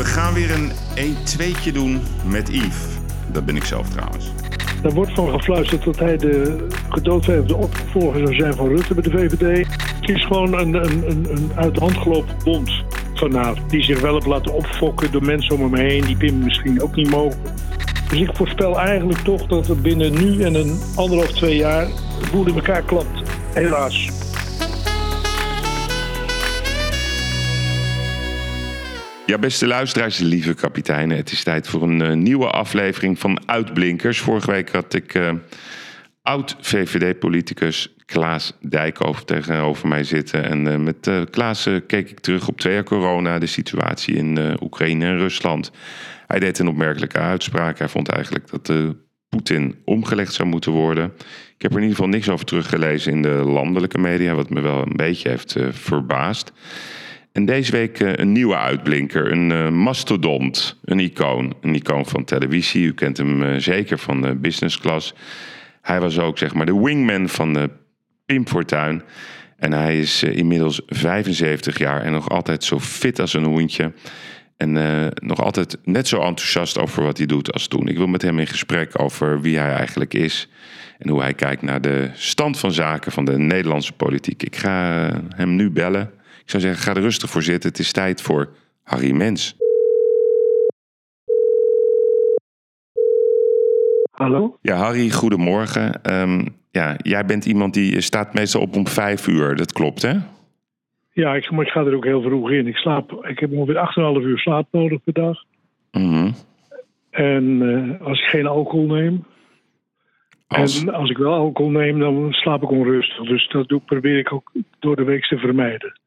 We gaan weer een 1-2'tje doen met Yves. Dat ben ik zelf trouwens. Er wordt van gefluisterd dat hij de gedoodverfde opvolger zou zijn van Rutte bij de VVD. Het is gewoon een, een, een, een uit de hand gelopen bond vanavond. Die zich wel heeft laten opfokken door mensen om hem heen. Die Pim misschien ook niet mogen. Dus ik voorspel eigenlijk toch dat er binnen nu en een anderhalf, twee jaar de boel in elkaar klapt. Helaas. Ja, beste luisteraars, lieve kapiteinen. Het is tijd voor een uh, nieuwe aflevering van Uitblinkers. Vorige week had ik uh, oud-VVD-politicus Klaas Dijkhoff tegenover mij zitten. En uh, met Klaas keek ik terug op twee jaar corona, de situatie in Oekraïne en Rusland. Hij deed een opmerkelijke uitspraak. Hij vond eigenlijk dat Poetin omgelegd zou moeten worden. Ik heb er in ieder geval niks over teruggelezen in de landelijke media, wat me wel een beetje heeft verbaasd. En deze week uh, een nieuwe uitblinker, een uh, mastodont, een icoon. Een icoon van televisie, u kent hem uh, zeker van Business Class. Hij was ook zeg maar de wingman van Pim Fortuyn. En hij is inmiddels 75 jaar en nog altijd zo fit als een hoentje. En nog altijd net zo enthousiast over wat hij doet als toen. Ik wil met hem in gesprek over wie hij eigenlijk is. En hoe hij kijkt naar de stand van zaken van de Nederlandse politiek. Ik ga hem nu bellen. Ik zou zeggen, ga er rustig voor zitten. Het is tijd voor Harry Mens. Hallo? Ja, Harry, goedemorgen. Um, ja, jij bent iemand die staat meestal op om vijf uur. Dat klopt, hè? Ja, ik, maar ik ga er ook heel vroeg in. Ik, slaap, ik heb ongeveer 8,5 uur slaap nodig per dag. Mm En uh, als ik geen alcohol neem. Als... En als ik wel alcohol neem, dan slaap ik onrustig. Dus dat doe, probeer ik ook door de week te vermijden.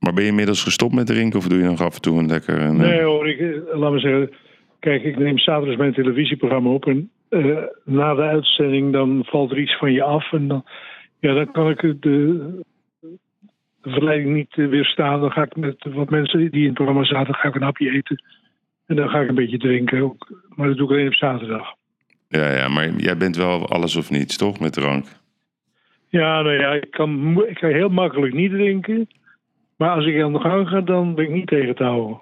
Maar ben je inmiddels gestopt met drinken of doe je nog af en toe een lekker... Een, nee hoor, ik, laat me zeggen... Kijk, ik neem zaterdags mijn televisieprogramma op en uh, na de uitzending dan valt er iets van je af en dan, ja, dan kan ik de, de verleiding niet weerstaan. Dan ga ik met wat mensen die in het programma zaten, ga ik een hapje eten en dan ga ik een beetje drinken. Ook, maar dat doe ik alleen op zaterdag. Ja, ja, maar jij bent wel alles of niets, toch, met drank? Ja, nou ja, ik kan, ik kan heel makkelijk niet drinken. Maar als ik aan de gang ga, dan ben ik niet tegen te houden.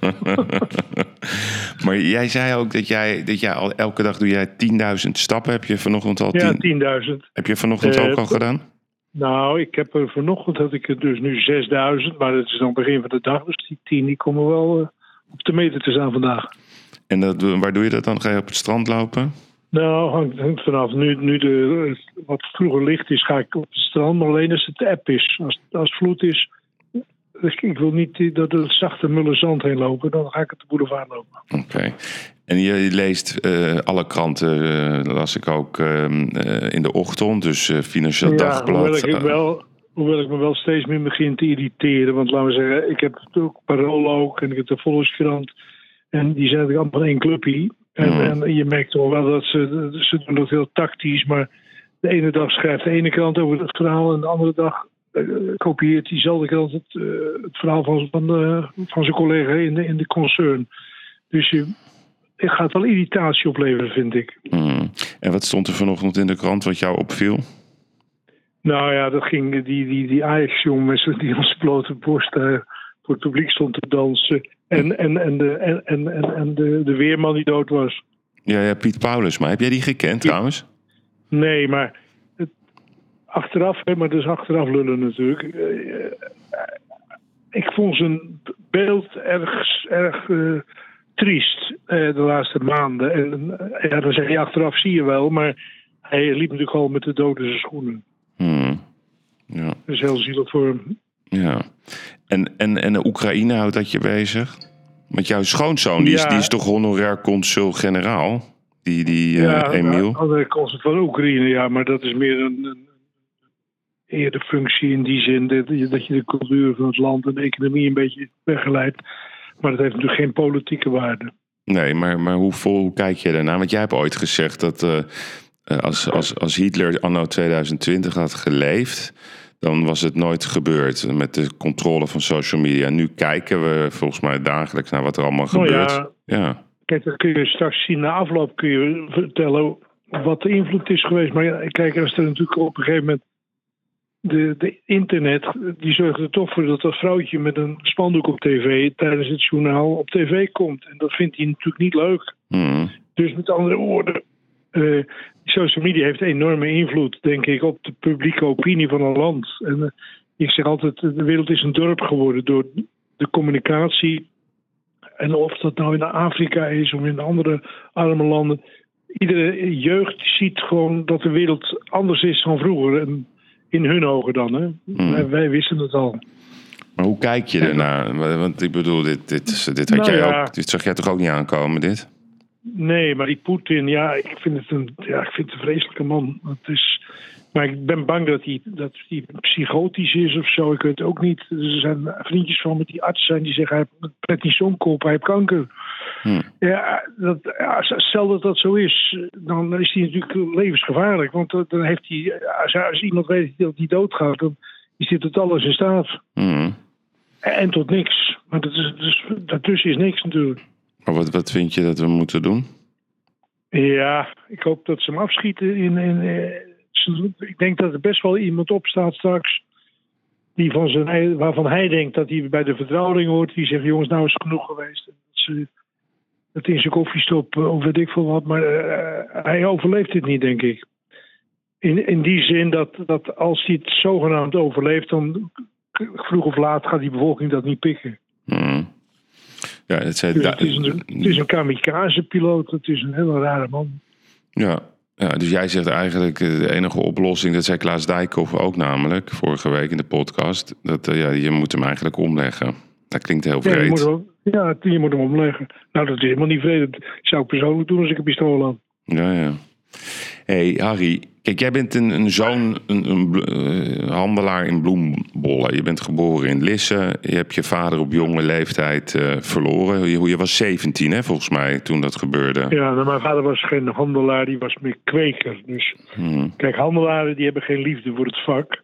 maar jij zei ook dat jij, dat jij al elke dag doe jij 10.000 stappen. Heb je vanochtend al 10? Ja, 10.000. Heb je vanochtend uh, ook al gedaan? Nou, ik heb er vanochtend had ik er dus nu 6.000, maar het is dan begin van de dag, dus die 10 die komen wel uh, op de meter te staan vandaag. En dat, waar doe je dat dan? Ga je op het strand lopen? Nou, hangt, hangt vanaf. Nu, nu de, wat vroeger licht is, ga ik op het strand. Maar alleen als het app is. Als, als het vloed is, ik wil niet door de zachte mulle zand heen lopen. Dan ga ik het de boulevard lopen. Oké. En je leest uh, alle kranten, uh, las ik ook uh, in de ochtend. Dus Financieel ja, Dagblad. Hoewel ik, wel, hoewel ik me wel steeds meer begin te irriteren. Want laten we zeggen, ik heb ook Parool ook. En ik heb de Volkskrant. En die zijn allemaal één clubje. En, mm. en, je merkt toch wel dat ze, ze doen dat heel tactisch. Maar de ene dag schrijft de ene krant over het verhaal. En de andere dag kopieert diezelfde krant het, het verhaal van, van, van zijn collega in de, in de concern. Dus je, het gaat wel irritatie opleveren, vind ik. Mm. En wat stond er vanochtend in de krant wat jou opviel? Nou ja, dat ging die, die, die Ajax-jongen die als blote borst voor het publiek stond te dansen. En, en, en, de, en, en, en de, de weerman die dood was. Ja, ja, Piet Paulus. Maar heb jij die gekend trouwens? Nee, maar het, achteraf, maar dus achteraf lullen natuurlijk. Uh, ik vond zijn beeld erg, erg uh, triest de laatste maanden. En ja, dan zeg je achteraf zie je wel, maar hij liep natuurlijk al met de dode zijn schoenen. Hmm. Ja. Dat is heel zielig voor hem. Ja. En, en, en de Oekraïne houdt dat je bezig? Want jouw schoonzoon, die, is, die is toch honorair consul-generaal? Die, die ja, uh, Emiel? Ja, de consul van Oekraïne, ja. Maar dat is meer een, een eerder functie in die zin dat je, dat je de cultuur van het land en de economie een beetje begeleidt. Maar dat heeft natuurlijk geen politieke waarde. Nee, maar, maar hoe, vol, hoe kijk je daarna? Want jij hebt ooit gezegd dat uh, als, als, als Hitler anno 2020 had geleefd, dan was het nooit gebeurd met de controle van social media. Nu kijken we volgens mij dagelijks naar wat er allemaal nou gebeurt. Ja, ja. Kijk, dan kun je straks zien na afloop kun je vertellen wat de invloed is geweest. Maar kijk, als er natuurlijk op een gegeven moment de, de internet, die zorgt er toch voor dat dat vrouwtje met een spandoek op tv tijdens het journaal op tv komt. En dat vindt hij natuurlijk niet leuk. Mm. Dus met andere woorden, uh, social media heeft enorme invloed, denk ik, op de publieke opinie van een land. En uh, ik zeg altijd, de wereld is een dorp geworden door de communicatie. En of dat nou in Afrika is of in andere arme landen. Iedere jeugd ziet gewoon dat de wereld anders is dan vroeger. En in hun ogen dan. Hè? Mm. Wij, wij, wisten het al. Maar hoe kijk je ernaar? Want ik bedoel, dit, dit, dit, had Nou jij ja. ook, dit zag jij toch ook niet aankomen, dit? Nee, maar die Poetin, ja, ik vind het een, ja, ik vind het een vreselijke man. Het is, maar ik ben bang dat hij, dat hij psychotisch is of zo. Ik weet het ook niet. Er zijn vriendjes van met die arts zijn die zeggen: hij heeft prednisonkoop, hij heeft kanker. Hm. Ja, dat, ja, stel dat dat zo is, dan is hij natuurlijk levensgevaarlijk. Want dan heeft hij, als, als iemand weet dat hij doodgaat, dan is hij tot alles in staat. Hm. En tot niks. Maar dat is, dus, daartussen is niks natuurlijk. Maar wat, wat vind je dat we moeten doen? Ja, ik hoop dat ze hem afschieten. In, in, uh, ik denk dat er best wel iemand opstaat straks. Die van zijn, waarvan hij denkt dat hij bij de vertrouweling hoort. Die zegt: jongens, nou is het genoeg geweest. Dat ze het in zijn koffie stoppen of weet ik veel wat. Maar uh, hij overleeft dit niet, denk ik. In, in die zin dat, dat als hij het zogenaamd overleeft, dan vroeg of laat gaat die bevolking dat niet pikken. Hmm. Ja, het, zei, het, is een, het is een kamikaze-piloot, het is een hele rare man. Ja. ja, dus jij zegt eigenlijk de enige oplossing, dat zei Klaas Dijkhoff ook namelijk, vorige week in de podcast, dat uh, ja, je moet hem eigenlijk omleggen. Dat klinkt heel vreed. Ja, je moet hem, ja, je moet hem omleggen. Nou, dat is helemaal niet vreed. Dat zou ik persoonlijk doen als ik een pistool had. Ja, ja. hey, Harry, kijk, jij bent een, een zoon, een, een uh, handelaar in bloembollen. Je bent geboren in Lisse. Je hebt je vader op jonge leeftijd uh, verloren. Je, je, was 17, hè, volgens mij, toen dat gebeurde. Ja, nou, mijn vader was geen handelaar, die was meer kweker. Dus hmm. kijk, handelaren die hebben geen liefde voor het vak.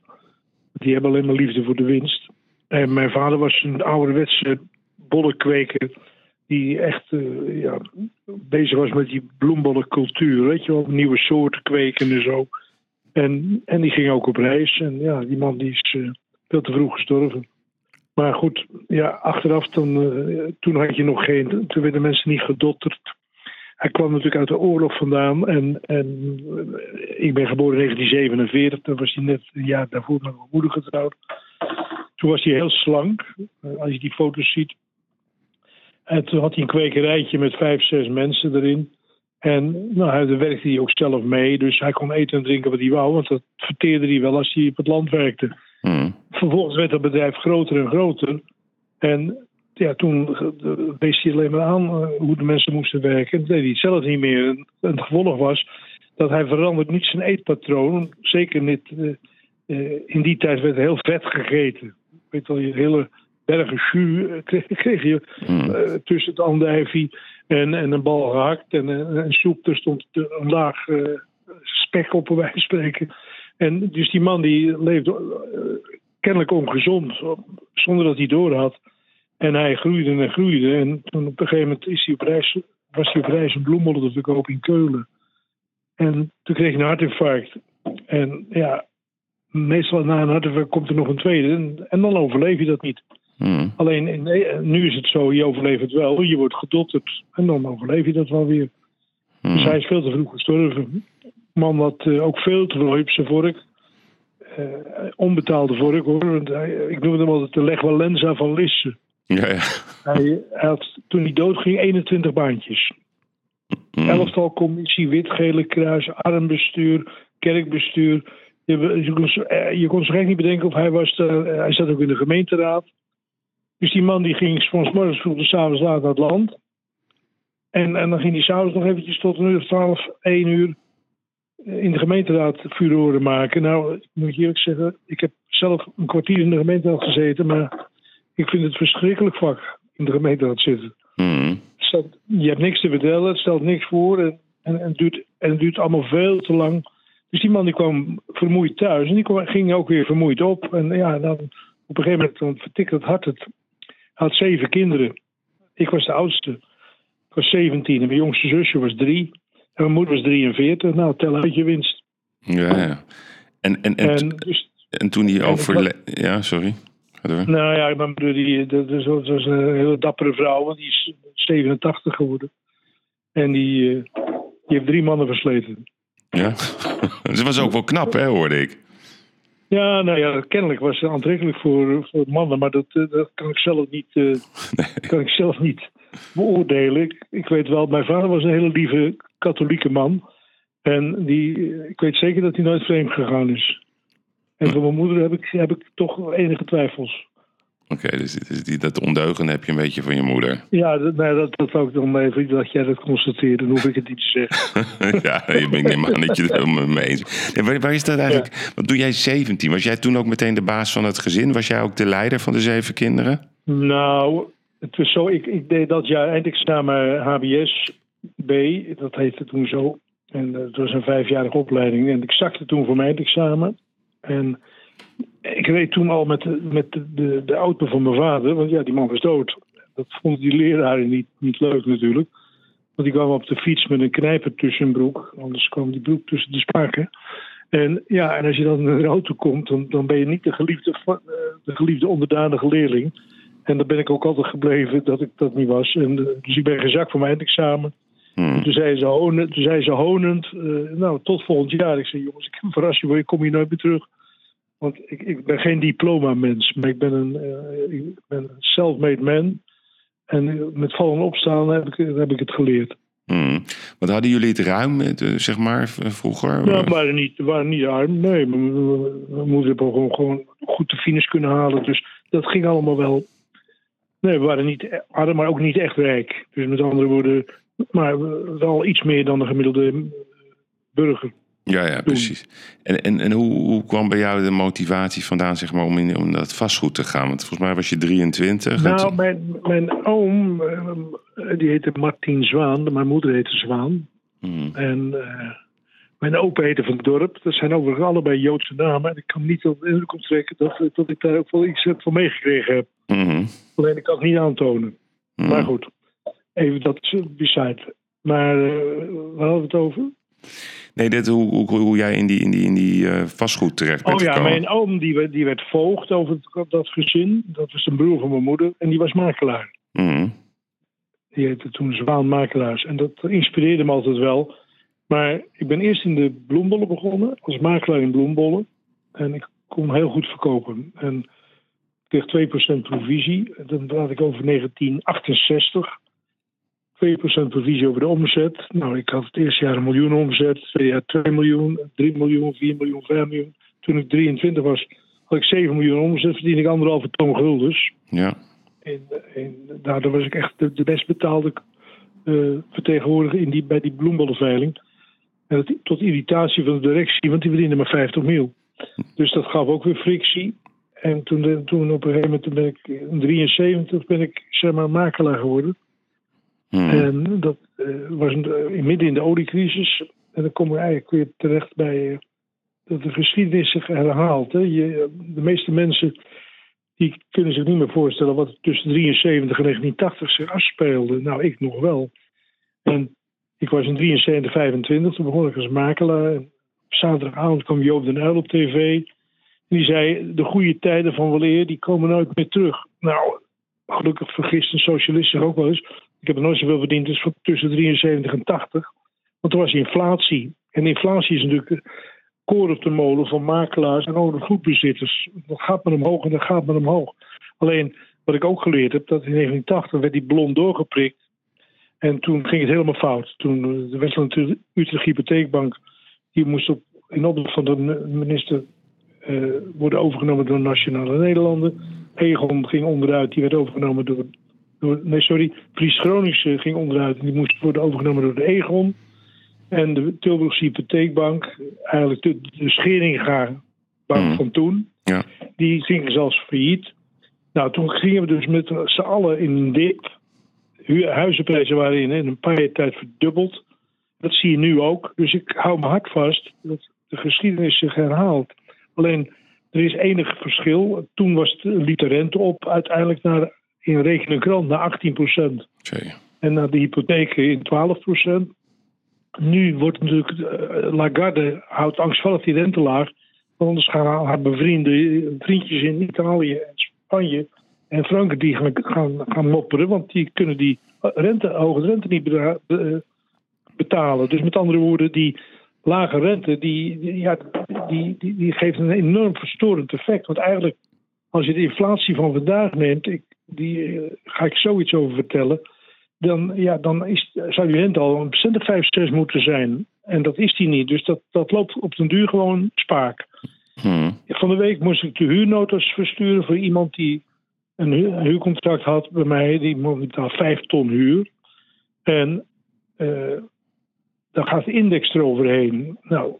Die hebben alleen maar liefde voor de winst. En mijn vader was een ouderwetse bollenkweker die echt uh, ja, bezig was met die bloembollencultuur. Weet je wel, nieuwe soorten kweken en zo. En, en die ging ook op reis. En ja, die man die is uh, veel te vroeg gestorven. Maar goed, ja, achteraf dan, uh, toen had je nog geen, toen werden mensen niet gedotterd. Hij kwam natuurlijk uit de oorlog vandaan. En, en ik ben geboren in 1947. Dan was hij net een jaar daarvoor met mijn moeder getrouwd. Toen was hij heel slank. als je die foto's ziet. En toen had hij een kwekerijtje met vijf, zes mensen erin. En nou, daar werkte hij ook zelf mee. Dus hij kon eten en drinken wat hij wou. Want dat verteerde hij wel als hij op het land werkte. Hmm. Vervolgens werd dat bedrijf groter en groter. En ja, toen wees hij alleen maar aan uh, hoe de mensen moesten werken. En dat deed hij zelf niet meer. En het gevolg was dat hij veranderde niet zijn eetpatroon. Zeker niet. Uh, uh, in die tijd werd heel vet gegeten. Ik weet wel, je hele bergen jus kreeg, kreeg je Hmm. uh, tussen het andijvie en, en een bal gehakt en een, een soep. Er stond een laag uh, spek op, bij wijze van spreken. En dus die man die leefde uh, kennelijk ongezond, zonder dat hij door had. En hij groeide en groeide. En toen op een gegeven moment is hij op reis, was hij op reis een bloembollen te verkopen in Keulen. En toen kreeg hij een hartinfarct. En ja, meestal na een hartinfarct komt er nog een tweede. En, en dan overleef je dat niet. Hmm. Alleen in, nu is het zo, je overleeft het wel. Je wordt gedotterd en dan overleef je dat wel weer. Hmm. Dus hij is veel te vroeg gestorven. Man had uh, ook veel te veel op zijn vork. Uh, onbetaalde vork hoor. Ik noemde hem altijd de Legwalenza van Lisse. Ja, ja. Hij, hij had toen hij doodging 21 baantjes. Hmm. Elftal commissie, wit-gele kruis, armbestuur, kerkbestuur. Je, je, kon, je kon zich echt niet bedenken of hij was. Hij zat ook in de gemeenteraad. Dus die man die ging van morgens vroeg tot s'avonds laat naar het land. En, en dan ging hij s'avonds nog eventjes tot een uur of twaalf, één uur in de gemeenteraad furoren maken. Nou, ik moet je eerlijk zeggen, ik heb zelf een kwartier in de gemeenteraad gezeten, maar ik vind het verschrikkelijk vak in de gemeenteraad zitten. Hmm. Stelt, je hebt niks te vertellen, het stelt niks voor en, en, en, het duurt, en het duurt allemaal veel te lang. Dus die man die kwam vermoeid thuis en die kwam, ging ook weer vermoeid op. En ja, dan op een gegeven moment dan vertikt het hart het. Had zeven kinderen. Ik was de oudste. Ik was 17 en mijn jongste zusje was drie. En mijn moeder was 43. Nou, tel uit je winst. Ja, ja. En, en, en, en dus, En toen hij overleed... Ja, sorry. Nou ja, mijn moeder die, dat, is, dat is een hele dappere vrouw, want die is 87 geworden. En die, eh, die heeft drie mannen versleten. Ja. Ze was ook wel knap, hè, hoorde ik. Ja, nou ja, kennelijk was ze aantrekkelijk voor, voor mannen, maar dat, eh, dat kan ik zelf niet, eh, kan ik zelf niet beoordelen. Ik, ik weet wel, mijn vader was een hele lieve katholieke man. En die, ik weet zeker dat hij nooit vreemd gegaan is. En voor mijn moeder heb ik, heb ik toch enige twijfels. Oké, dus die, dat ondeugen heb je een beetje van je moeder. Ja, dat, nee, dat, dat ik dan even dat jij dat constateerde. Dan hoef ik het niet te zeggen. ja, je bent helemaal niet je het helemaal mee eens. Waar, waar is dat eigenlijk? Want toen jij 17 was, jij toen ook meteen de baas van het gezin? Was jij ook de leider van de zeven kinderen? Nou, het was zo. Ik, ik deed dat jaar eindexamen HBS B. Dat heette toen zo. En het was een vijfjarige opleiding. En ik zakte toen voor mijn eindexamen. En ik reed toen al met, de, met de, de, de auto van mijn vader, want ja, die man was dood. Dat vonden die leraren niet, niet leuk natuurlijk. Want die kwam op de fiets met een knijper tussen een broek. Anders kwam die broek tussen de spaken. En ja, en als je dan in een auto komt, dan, dan ben je niet de geliefde, eh, de geliefde onderdanige leerling. En daar ben ik ook altijd gebleven dat ik dat niet was. En, eh, dus ik ben gezakt voor mijn eindexamen. Hmm. Toen zei ze honend, toen zei ze honend eh, nou, tot volgend jaar. Ik zei, jongens, ik heb een verrassing je, kom hier nooit meer terug. Want ik, ik ben geen diploma-mens, maar ik ben een, eh, ik ben een self-made man. En eh, met vallen en opstaan heb ik, heb ik het geleerd. Hmm. Want hadden jullie het ruim, eh, zeg maar, vroeger? Ja, we waren niet, we waren niet arm. Nee, mijn moeder heeft ook gewoon, gewoon goed de finish kunnen halen. Dus dat ging allemaal wel. Nee, we waren niet arm, maar ook niet echt rijk. Dus met andere woorden, maar wel iets meer dan de gemiddelde burger. Ja, ja, precies. En, en, en hoe, hoe kwam bij jou de motivatie vandaan, zeg maar, om in om dat vastgoed te gaan? Want volgens mij was je 23. en Nou, toen- mijn, mijn oom, eh, die heette Martien Zwaan. Mijn moeder heette Zwaan. Hmm. En eh, mijn opa heette Van Dorp. Dat zijn overigens allebei Joodse namen. En ik kan niet op de indruk optrekken dat, dat ik daar ook wel iets van meegekregen heb. Mhm. Alleen ik kan het niet aantonen. Mhm. Maar goed, even dat eh, beside. Maar eh, waar hadden we het over? Nee, dit, hoe, hoe, hoe jij in die, in die, in die eh, vastgoed terecht bent Oh ja, gekomen. mijn oom die, werd- die werd voogd over het- dat gezin. Dat was een broer van mijn moeder. En die was makelaar. Mhm. Die heette toen Zwaan Makelaars. En dat inspireerde me altijd wel. Maar ik ben eerst in de bloembollen begonnen. Als makelaar in bloembollen. En ik kon heel goed verkopen. En ik kreeg 2% provisie. Dan praat ik over 1968. 2% provisie over de omzet. Nou, ik had het eerste jaar een miljoen omzet. Het tweede jaar 2 miljoen, 3 miljoen, 4 miljoen, 5 miljoen. Toen ik 23 was, had ik 7 miljoen omzet. Verdiende ik anderhalve ton guldens. Ja. En, en daardoor was ik echt de, de best betaalde eh, vertegenwoordiger in die, bij die bloembollenveiling. En dat, tot irritatie van de directie, want die verdiende maar 50 mil. Dus dat gaf ook weer frictie. En toen, toen op een gegeven moment toen ben ik in 73 ben ik zeg maar makelaar geworden. Mhm. En dat eh, was eh, midden in de oliecrisis. En dan kom ik eigenlijk weer terecht bij eh, dat de geschiedenis zich herhaalt. Hè. Je, de meeste mensen die kunnen zich niet meer voorstellen wat er tussen 73 en 1980 zich afspeelde. Nou, ik nog wel. En ik was in 73, 25, toen begon ik als makelaar. Zaterdagavond kwam Joop den Uyl op tv. En die zei, de goede tijden van weleer, die komen nooit meer terug. Nou, gelukkig vergist een socialist zich ook wel eens. Ik heb er nooit zoveel verdiend van tussen 73 en 80. Want er was inflatie. En inflatie is natuurlijk koor op de molen van makelaars en ook de goedbezitters. Dat gaat maar omhoog en dat gaat maar omhoog. Alleen, wat ik ook geleerd heb, dat in 1980 werd die blond doorgeprikt. En toen ging het helemaal fout. Toen eh, de Westland Utrecht Hypotheekbank, die moest op, in opdracht van de minister worden overgenomen door Nationale Nederlanden. Egon ging onderuit, die werd overgenomen door, door nee sorry, Fries Groningse ging onderuit en die moest worden overgenomen door de Egon. En de Tilburgse Hypotheekbank, eigenlijk de, de Scheringa bank Hmm. van toen, Ja. die ging zelfs failliet. Nou, toen gingen we dus met z'n allen in een dip. Hu- Huizenprijzen waren in een paar jaar tijd verdubbeld. Dat zie je nu ook. Dus ik hou me hard vast dat de geschiedenis zich herhaalt. Alleen, er is enig verschil. Toen was het, liep de rente op uiteindelijk naar, in krant naar 18 procent. Zee. En naar de hypotheken in 12 procent. Nu wordt natuurlijk, eh, Lagarde houdt angstvallig die rente laag. anders gaan haar bevriende vriendjes in Italië en Spanje en Frankrijk gaan, gaan, gaan mopperen, want die kunnen die rente, hoge rente niet betalen. Dus met andere woorden, die lage rente, die, ja, die, die, die geeft een enorm verstorend effect. Want eigenlijk, als je de inflatie van vandaag neemt, ik, die uh, ga ik zoiets over vertellen, dan, ja, dan is, zou die rente al een procent of 5, 6 moeten zijn. En dat is die niet. Dus dat, dat loopt op den duur gewoon spaak. Hmm. Van de week moest ik de huurnotas versturen voor iemand die een, huurcontract had bij mij. Die mocht 5 ton huur. En uh, dan gaat de index eroverheen. Nou,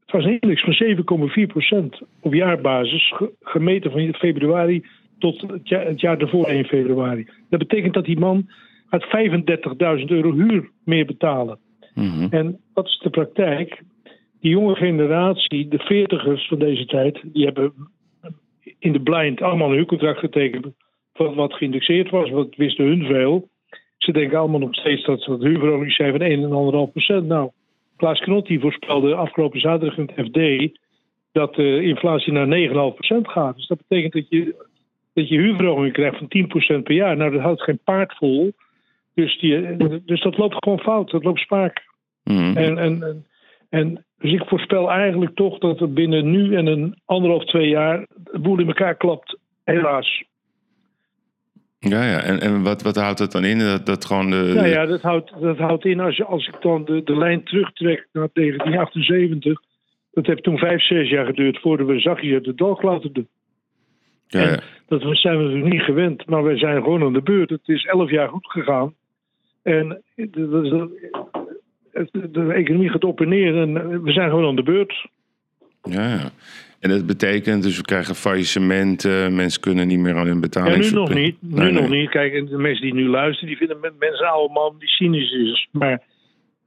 het was een index van 7,4% op jaarbasis, gemeten van februari tot het jaar, het jaar ervoor 1 februari. Dat betekent dat die man gaat 35.000 euro huur meer betalen. Mm En wat is de praktijk? Die jonge generatie, de veertigers van deze tijd, die hebben in de blind allemaal een huurcontract getekend. Wat, wat geïndexeerd was, wat wisten hun veel. Ze denken allemaal nog steeds dat ze huurverhoging zijn van 1 en 1,5 procent. Nou, Klaas Knot die voorspelde afgelopen zaterdag in het FD dat de inflatie naar 9,5 procent gaat. Dus dat betekent dat je, dat je huurverhoging krijgt van 10 procent per jaar. Nou, dat houdt geen paard vol. Dus, die, dus dat loopt gewoon fout, dat loopt spaak. Mm. En, en, en, dus ik voorspel eigenlijk toch dat er binnen nu en een anderhalf, twee jaar de boel in elkaar klapt. Helaas. Ja, ja. En, en wat, wat houdt dat dan in? Dat, dat gewoon de, Nou ja, dat houdt, dat houdt in als, je, als ik dan de, de lijn terugtrek naar 1978. Dat heeft toen vijf, zes jaar geduurd voordat we zachtjes uit de dal klauterden. Ja, ja. Dat zijn we natuurlijk niet gewend, maar we zijn gewoon aan de beurt. Het is elf jaar goed gegaan. En de, de, de economie gaat op en neer en we zijn gewoon aan de beurt. Ja, ja. En dat betekent dus we krijgen faillissementen, mensen kunnen niet meer aan hun betaling. Ja, nu nog niet. Nu nog niet. Kijk, de mensen die nu luisteren, die vinden mensen oude man die cynisch is. Maar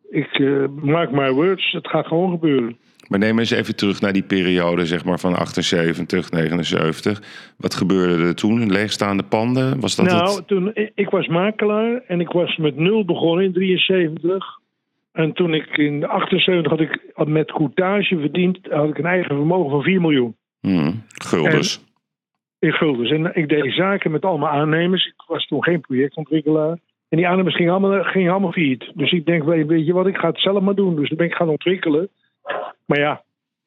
ik uh, maak my words, het gaat gewoon gebeuren. Maar neem eens even terug naar die periode, zeg maar van 78, 79. Wat gebeurde er toen? Leegstaande panden? Was dat nou, toen, ik was makelaar en ik was met nul begonnen in 73. En toen ik in 78 had ik met courtage verdiend, had ik een eigen vermogen van 4 miljoen. Hmm, guldens. in guldens. En ik deed zaken met allemaal aannemers. Ik was toen geen projectontwikkelaar. En die aannemers gingen allemaal, gingen allemaal failliet. Dus ik denk, weet je wat, ik ga het zelf maar doen. Dus dan ben ik gaan ontwikkelen. Maar ja,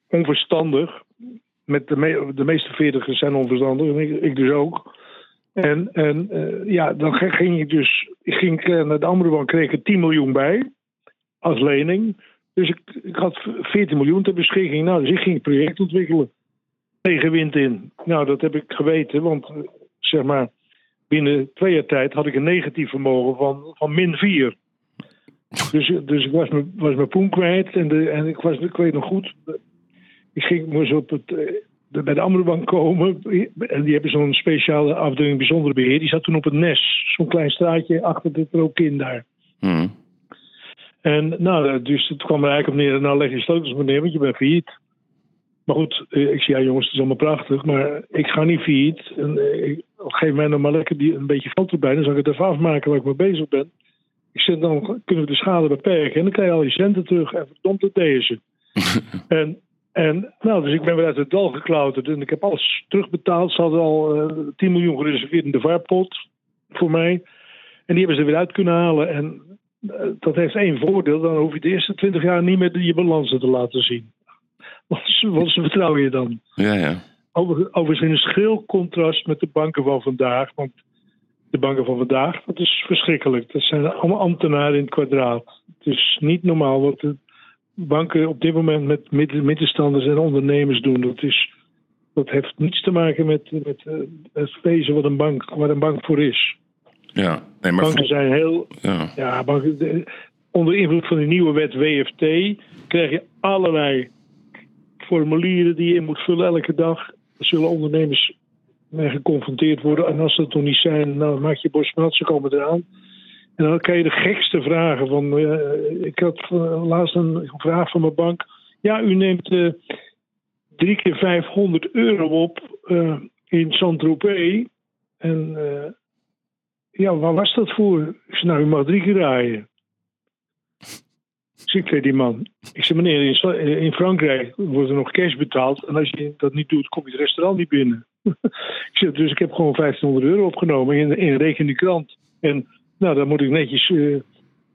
onverstandig. Met de, de meeste veertigers zijn onverstandig. En ik, ik dus ook. En, en uh, ja, dan ging ik dus... Ik ging eh, naar de andere bank, kreeg ik 10 miljoen bij als lening. Dus ik, ik had 14 miljoen ter beschikking. Nou, dus ik ging project ontwikkelen. Tegen wind in. Nou, dat heb ik geweten, want eh, zeg maar, binnen twee jaar tijd had ik een negatief vermogen van, van min 4. Dus, dus ik was mijn, was mijn poen kwijt en, de, en ik, was, ik weet nog goed. Ik ging op het, eh, bij de andere bank komen. En die hebben zo'n speciale afdeling bijzondere beheer. Die zat toen op het NES. Zo'n klein straatje achter het rookkind daar. Hmm. En nou, dus het kwam er eigenlijk op neer, nou leg je sleutels maar neer, want je bent failliet. Maar goed, eh, ik zie ja jongens, het is allemaal prachtig, maar ik ga niet failliet. En, eh, geef mij nog maar lekker die, een beetje geld erbij, dan zal ik het even afmaken waar ik mee bezig ben. Ik zeg, dan kunnen we de schade beperken en dan krijg je al je centen terug en verdomd het deze. en, en nou, dus ik ben weer uit het dal geklauterd en ik heb alles terugbetaald. Ze hadden al uh, eh, 10 miljoen gereserveerd in de vaarpot voor mij. En die hebben ze weer uit kunnen halen. En dat heeft één voordeel. Dan hoef je de eerste twintig jaar niet meer je balansen te laten zien. Wat vertrouw je dan? Ja, ja. Overigens in een schil contrast met de banken van vandaag. Want de banken van vandaag, dat is verschrikkelijk. Dat zijn allemaal ambtenaren in het kwadraat. Het is niet normaal wat de banken op dit moment met middenstanders en ondernemers doen. Dat, is, dat heeft niets te maken met, met eh, het wezen wat een bank, waar een bank voor is. Ja, nee, maar banken zijn heel. Ja. ja banken, onder invloed van de nieuwe wet WFT krijg je allerlei formulieren die je in moet vullen elke dag. Dan zullen ondernemers mee geconfronteerd worden. En als dat nog niet zijn, nou, maak je borstmat, ze komen eraan. En dan krijg je de gekste vragen. Van, uh, ik had uh, laatst een vraag van mijn bank. Ja, u neemt uh, drie keer 500 euro op in Saint-Tropez. En ja, waar was dat voor? Ik zei, nou, u mag drie keer rijden. Ik zei die man. Ik zei, meneer, in, Sla- in Frankrijk wordt er nog cash betaald. En als je dat niet doet, kom je het restaurant niet binnen. ik zeg, dus ik heb gewoon 1500 euro opgenomen in, in reken de krant. En nou, daar moet ik netjes eh,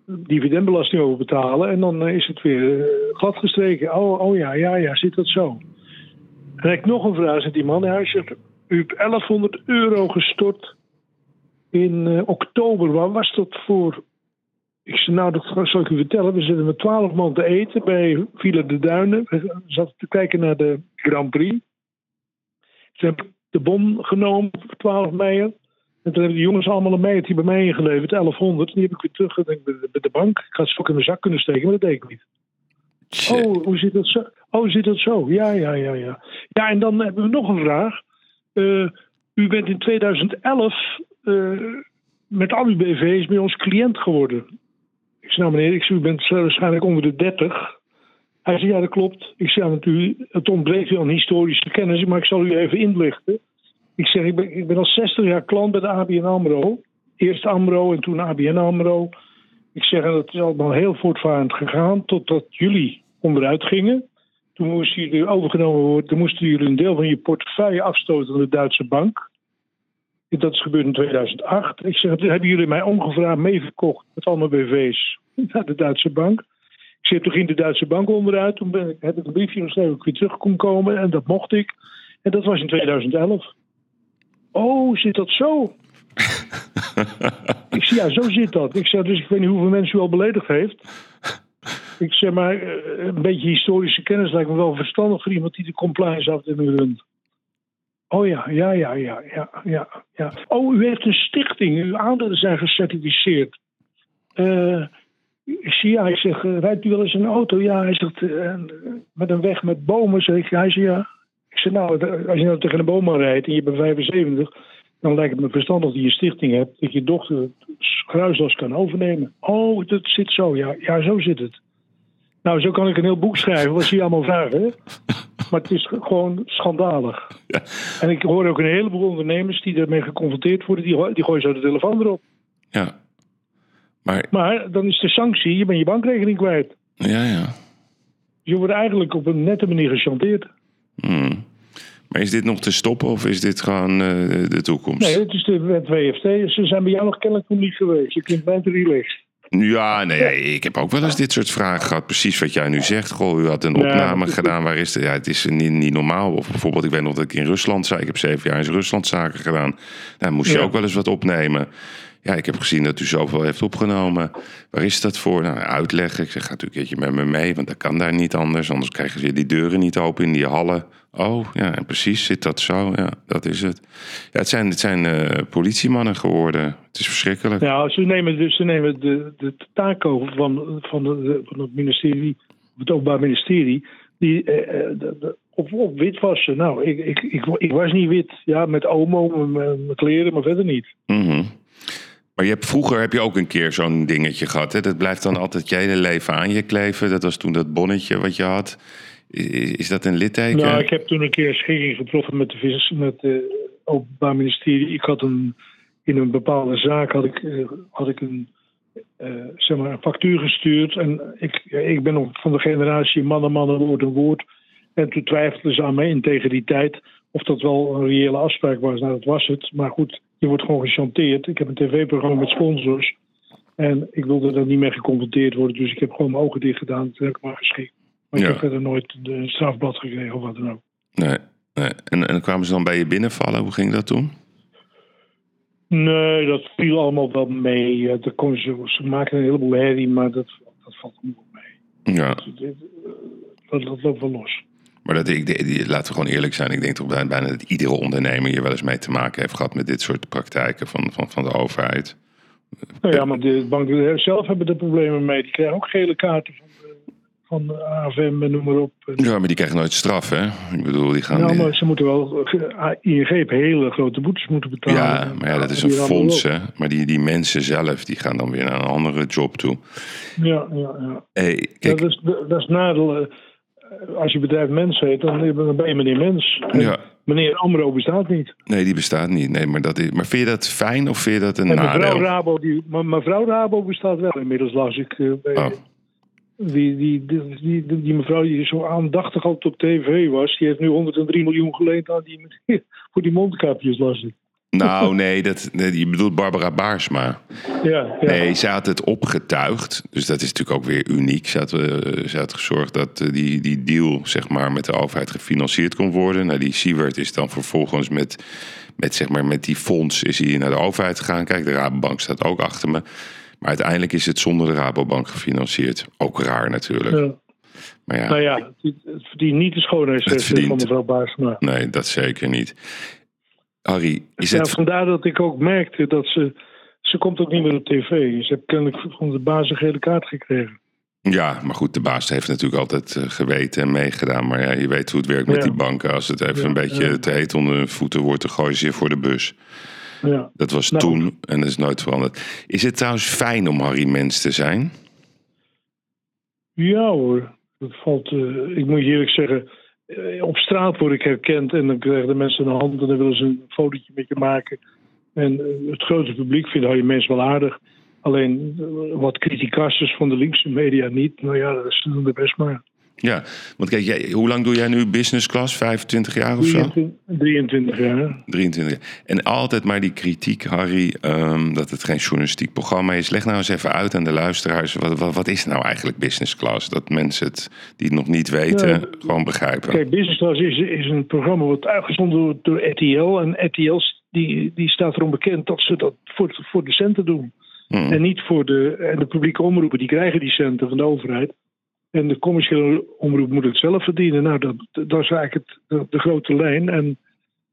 dividendbelasting over betalen. En dan eh, is het weer eh, gladgestreken. Oh, oh ja, ja, ja, zit dat zo? En ik nog een vraag, zegt die man. Hij zegt, u hebt 1100 euro gestort in eh, oktober. Waar was dat voor? Ik zei, nou, dat zal ik u vertellen. We zitten met 12 man te eten bij Villa de Duinen. We zaten te kijken naar de Grand Prix. Ze hebben de bon genomen voor 12 mei. En toen hebben de jongens allemaal een meiertje bij mij ingeleverd, 1100. Die heb ik weer teruggedekt bij de, bij de bank. Ik had ze ook in mijn zak kunnen steken, maar dat deed ik niet. Tje. Oh, hoe zit dat zo? Oh, zit dat zo? Ja, ja, ja, ja. Ja, en dan hebben we nog een vraag. Eh, u bent in 2011 eh, met al uw BV's bij ons cliënt geworden. Ik zei, nou meneer, ik zei, u bent waarschijnlijk onder de 30. Hij zei, ja, dat klopt. Ik zei, ja, natuurlijk, het ontbreekt u aan historische kennis, maar ik zal u even inlichten. Ik zeg, ik ben, ik ben al 60 jaar klant bij de ABN AMRO. Eerst AMRO en toen ABN AMRO. Ik zeg, en dat is allemaal heel voortvarend gegaan totdat jullie onderuit gingen. Toen moesten jullie overgenomen worden. Toen moesten jullie een deel van je portefeuille afstoten aan de Duitse bank. Dat is gebeurd in 2008. Ik zeg, hebben jullie mij ongevraagd meeverkocht met allemaal BV's naar de Duitse bank? Ik zeg, toen ging de Duitse bank onderuit. Toen ben ik, heb ik een briefje geschreven dat ik weer terug kon komen. En dat mocht ik. En dat was in 2011. Oh, zit dat zo? ik zeg, ja, zo zit dat. Ik zeg, dus ik weet niet hoeveel mensen u al beledigd heeft. Ik zeg maar, eh, een beetje historische kennis lijkt me wel verstandig voor iemand die de compliance afdeling runt. Oh ja, ja, ja, ja, ja, ja. Oh, u heeft een stichting. Uw aandelen zijn gecertificeerd. Eh, ik zie, ja, ik zeg, eh, rijdt u wel eens een auto? Ja, hij zegt, eh, met een weg met bomen. Zeg ik, hij zegt, ja. Ik zeg, nou, als je nou tegen een boom aan rijdt en je bent 75, dan lijkt het me verstandig dat je een stichting hebt, dat je dochter het gruislas kan overnemen. Oh, dat zit zo, ja, ja, zo zit het. Nou, zo kan ik een heel boek schrijven, wat zie je allemaal vragen, hè? Maar het is gewoon schandalig. Ja. En ik hoor ook een heleboel ondernemers die daarmee geconfronteerd worden, die, die gooien zo de telefoon erop. Ja. Maar, Maar dan is de sanctie, je bent je bankrekening kwijt. ja, ja. Je wordt eigenlijk op een nette manier gechanteerd. Hmm. Maar is dit nog te stoppen of is dit gewoon eh, de toekomst? Nee, het is de wet WFT. Ze zijn bij jou nog kennelijk nog niet geweest. Je klinkt bijna relaxed. Ja, nee, ja, ik heb ook wel eens dit soort vragen gehad. Precies wat jij nu zegt. Goh, u had een opname gedaan. Waar is het? Ja, het is niet, niet normaal. Of bijvoorbeeld, ik weet nog dat ik in Rusland zei. Ik heb zeven jaar in Rusland zaken gedaan. Daar moest je Ja. ook wel eens wat opnemen. Ja, ik heb gezien dat u zoveel heeft opgenomen. Waar is dat voor? Nou, uitleggen. Ik zeg, gaat u een keertje met me mee, want dat kan daar niet anders. Anders krijgen ze die deuren niet open in die hallen. Oh, ja, en precies, zit dat zo? Ja, dat is het. Ja, het zijn, het zijn eh, politiemannen geworden. Het is verschrikkelijk. Ja, ze nemen, dus, ze nemen de, de taak over van, van, de, van het ministerie, het Openbaar Ministerie, die eh, de- de- op, op witwassen. Nou, ik, ik, ik, ik was niet wit. Ja, met omo, met mijn kleren, maar verder niet. Mhm. Maar je hebt, vroeger heb je ook een keer zo'n dingetje gehad. Hè? Dat blijft dan altijd je hele leven aan je kleven. Dat was toen dat bonnetje wat je had. Is, dat een litteken? Nou, ik heb toen een keer een schikking getroffen met de vis, met het Openbaar Ministerie. Ik had een, in een bepaalde zaak had ik, eh, had ik een, eh, zeg maar een factuur gestuurd. En ik, ik ben nog van de generatie man en man, een woord een woord. En toen twijfelden ze aan mijn integriteit of dat wel een reële afspraak was. Nou, dat was het. Maar goed, je wordt gewoon gechanteerd. Ik heb een tv-programma met sponsors. En ik wilde daar niet mee geconfronteerd worden. Dus ik heb gewoon mijn ogen dicht gedaan. Toen heb ik maar geschikt. Maar Ja. ik heb verder nooit een strafblad gekregen of wat dan ook. Nee, nee. En, en kwamen ze dan bij je binnenvallen? Hoe ging dat toen? Nee, dat viel allemaal wel mee. Dat kon ze, ze maken een heleboel herrie, maar dat, dat valt allemaal mee. Ja, Dat, dat loopt wel los. Maar dat, ik, die- laten we gewoon eerlijk zijn. Ik denk toch bijna, bijna dat iedere ondernemer hier wel eens mee te maken heeft gehad met dit soort praktijken van, van, van de overheid. Nou ja, maar de banken zelf hebben er problemen mee. Die krijgen ook gele kaarten van van de AFM en noem maar op. Ja, maar die krijgen nooit straf, hè? Ik bedoel, die gaan... nou, die- maar ze moeten wel... eh, ING heeft hele grote boetes moeten betalen. Ja, maar ja, dat is een fonds, hè. Maar die, die mensen zelf, die gaan dan weer naar een andere job toe. Ja, ja, ja. Hey, Ja, kijk, dat, is, dat is nadeel. Eh, Als je bedrijf Mens heet, dan ben je meneer Mens. En Ja. Meneer Amro bestaat niet. nee, die bestaat niet. Nee, maar, dat is, maar vind je dat fijn of vind je dat een En mevrouw nadeel? Rabo, die, mevrouw Rabo bestaat wel inmiddels, las ik. eh, bij, Oh. Die, die, die, die, die mevrouw die zo aandachtig altijd op tv was, die heeft nu 103 miljoen geleend aan die, voor die mondkapjes, las ik. Nou, nee, dat, nee, je bedoelt Barbara Baarsma. Ja, ja. Nee, ze had het opgetuigd. Dus dat is natuurlijk ook weer uniek. Ze had, eh, ze had gezorgd dat eh, die, die deal zeg maar, met de overheid gefinancierd kon worden. Nou, die Siewert is dan vervolgens met, met, zeg maar, met die fonds is hij naar de overheid gegaan. Kijk, de Rabobank staat ook achter me. Maar uiteindelijk is het zonder de Rabobank gefinancierd. Ook raar natuurlijk. Ja. Maar ja, Nou ja, het verdient niet de schoonheidsrechten verdient. van mevrouw Baarsma. nee, dat zeker niet. Harry, is Ja, het... vandaar dat ik ook merkte dat ze... Ze komt ook niet meer op tv. Ze heeft kennelijk van de baas een gele kaart gekregen. Ja, maar goed, de baas heeft natuurlijk altijd eh, geweten en meegedaan. Maar ja, je weet hoe het werkt met Ja. die banken. Als het even Ja, een beetje te heet onder hun voeten wordt, dan gooien ze je voor de bus. Ja. Dat was Nou, toen en dat is nooit veranderd. Is het trouwens fijn om Harry Mens te zijn? Ja hoor, dat valt. eh, ik moet je eerlijk zeggen, op straat word ik herkend en dan krijgen de mensen een hand en dan willen ze een fotootje met je maken. En eh, het grote publiek vindt je mensen wel aardig. Alleen eh, wat criticasters van de linkse media niet. Nou ja, dat is de best maar. Ja, want kijk, jij, hoe lang doe jij nu business class? 25 jaar of zo? 23, 23 jaar. 23 jaar. En altijd maar die kritiek, Harry, ehm, dat het geen journalistiek programma is. Leg nou eens even uit aan de luisteraars. Wat, wat, wat is nou eigenlijk business class? Dat mensen het, die het nog niet weten, Ja. gewoon begrijpen. Kijk, Business Class is, is een programma wat uitgezonden wordt door RTL. En RTL die, die staat erom bekend dat ze dat voor, voor de centen doen. Hmm. En niet voor de, en de publieke omroepen, die krijgen die centen van de overheid. En de commerciële omroep moet het zelf verdienen. Nou, dat, dat is eigenlijk het, de, de grote lijn. En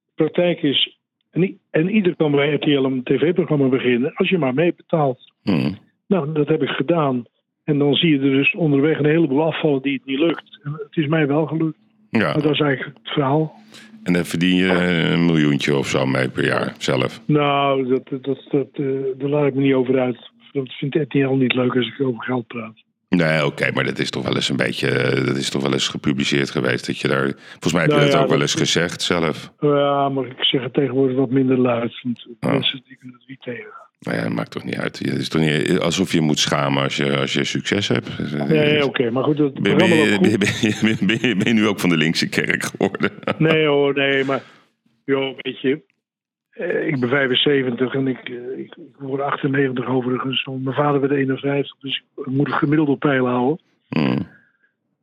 de praktijk is, en, en ieder kan bij RTL een tv-programma beginnen, als je maar meebetaalt. Hmm. Nou, dat heb ik gedaan. En dan zie je er dus onderweg een heleboel afvallen die het niet lukt. En het is mij wel gelukt. Ja, Maar dat is eigenlijk het verhaal. en dan verdien je een miljoentje of zo mee per jaar zelf. Nou, dat, dat, dat, dat, eh, daar laat ik me niet over uit. Dat vindt RTL niet leuk als ik over geld praat. Nee, oké, maar dat is toch wel eens een beetje, eh, dat is toch wel eens gepubliceerd geweest. Dat je daar, volgens mij heb je Nou dat ja, ook wel dat- eens gezegd zelf. Ja, maar ik zeg het tegenwoordig wat minder luid. Want Oh. mensen die kunnen het niet tegen. Nou ja, maakt toch niet uit. Het is toch niet alsof je moet schamen als je, als je succes hebt. Nee, oké, maar goed, Ben, je, ben, goed. je- ben, je- ben je- ben je nu ook van de linkse kerk geworden? Nee hoor, nee, maar... Joh, weet je... eh, Ik ben 75 en ik, eh, ik, ik word 98 overigens. Mijn vader werd 51, dus ik moet het gemiddeld op peil houden. Hmm.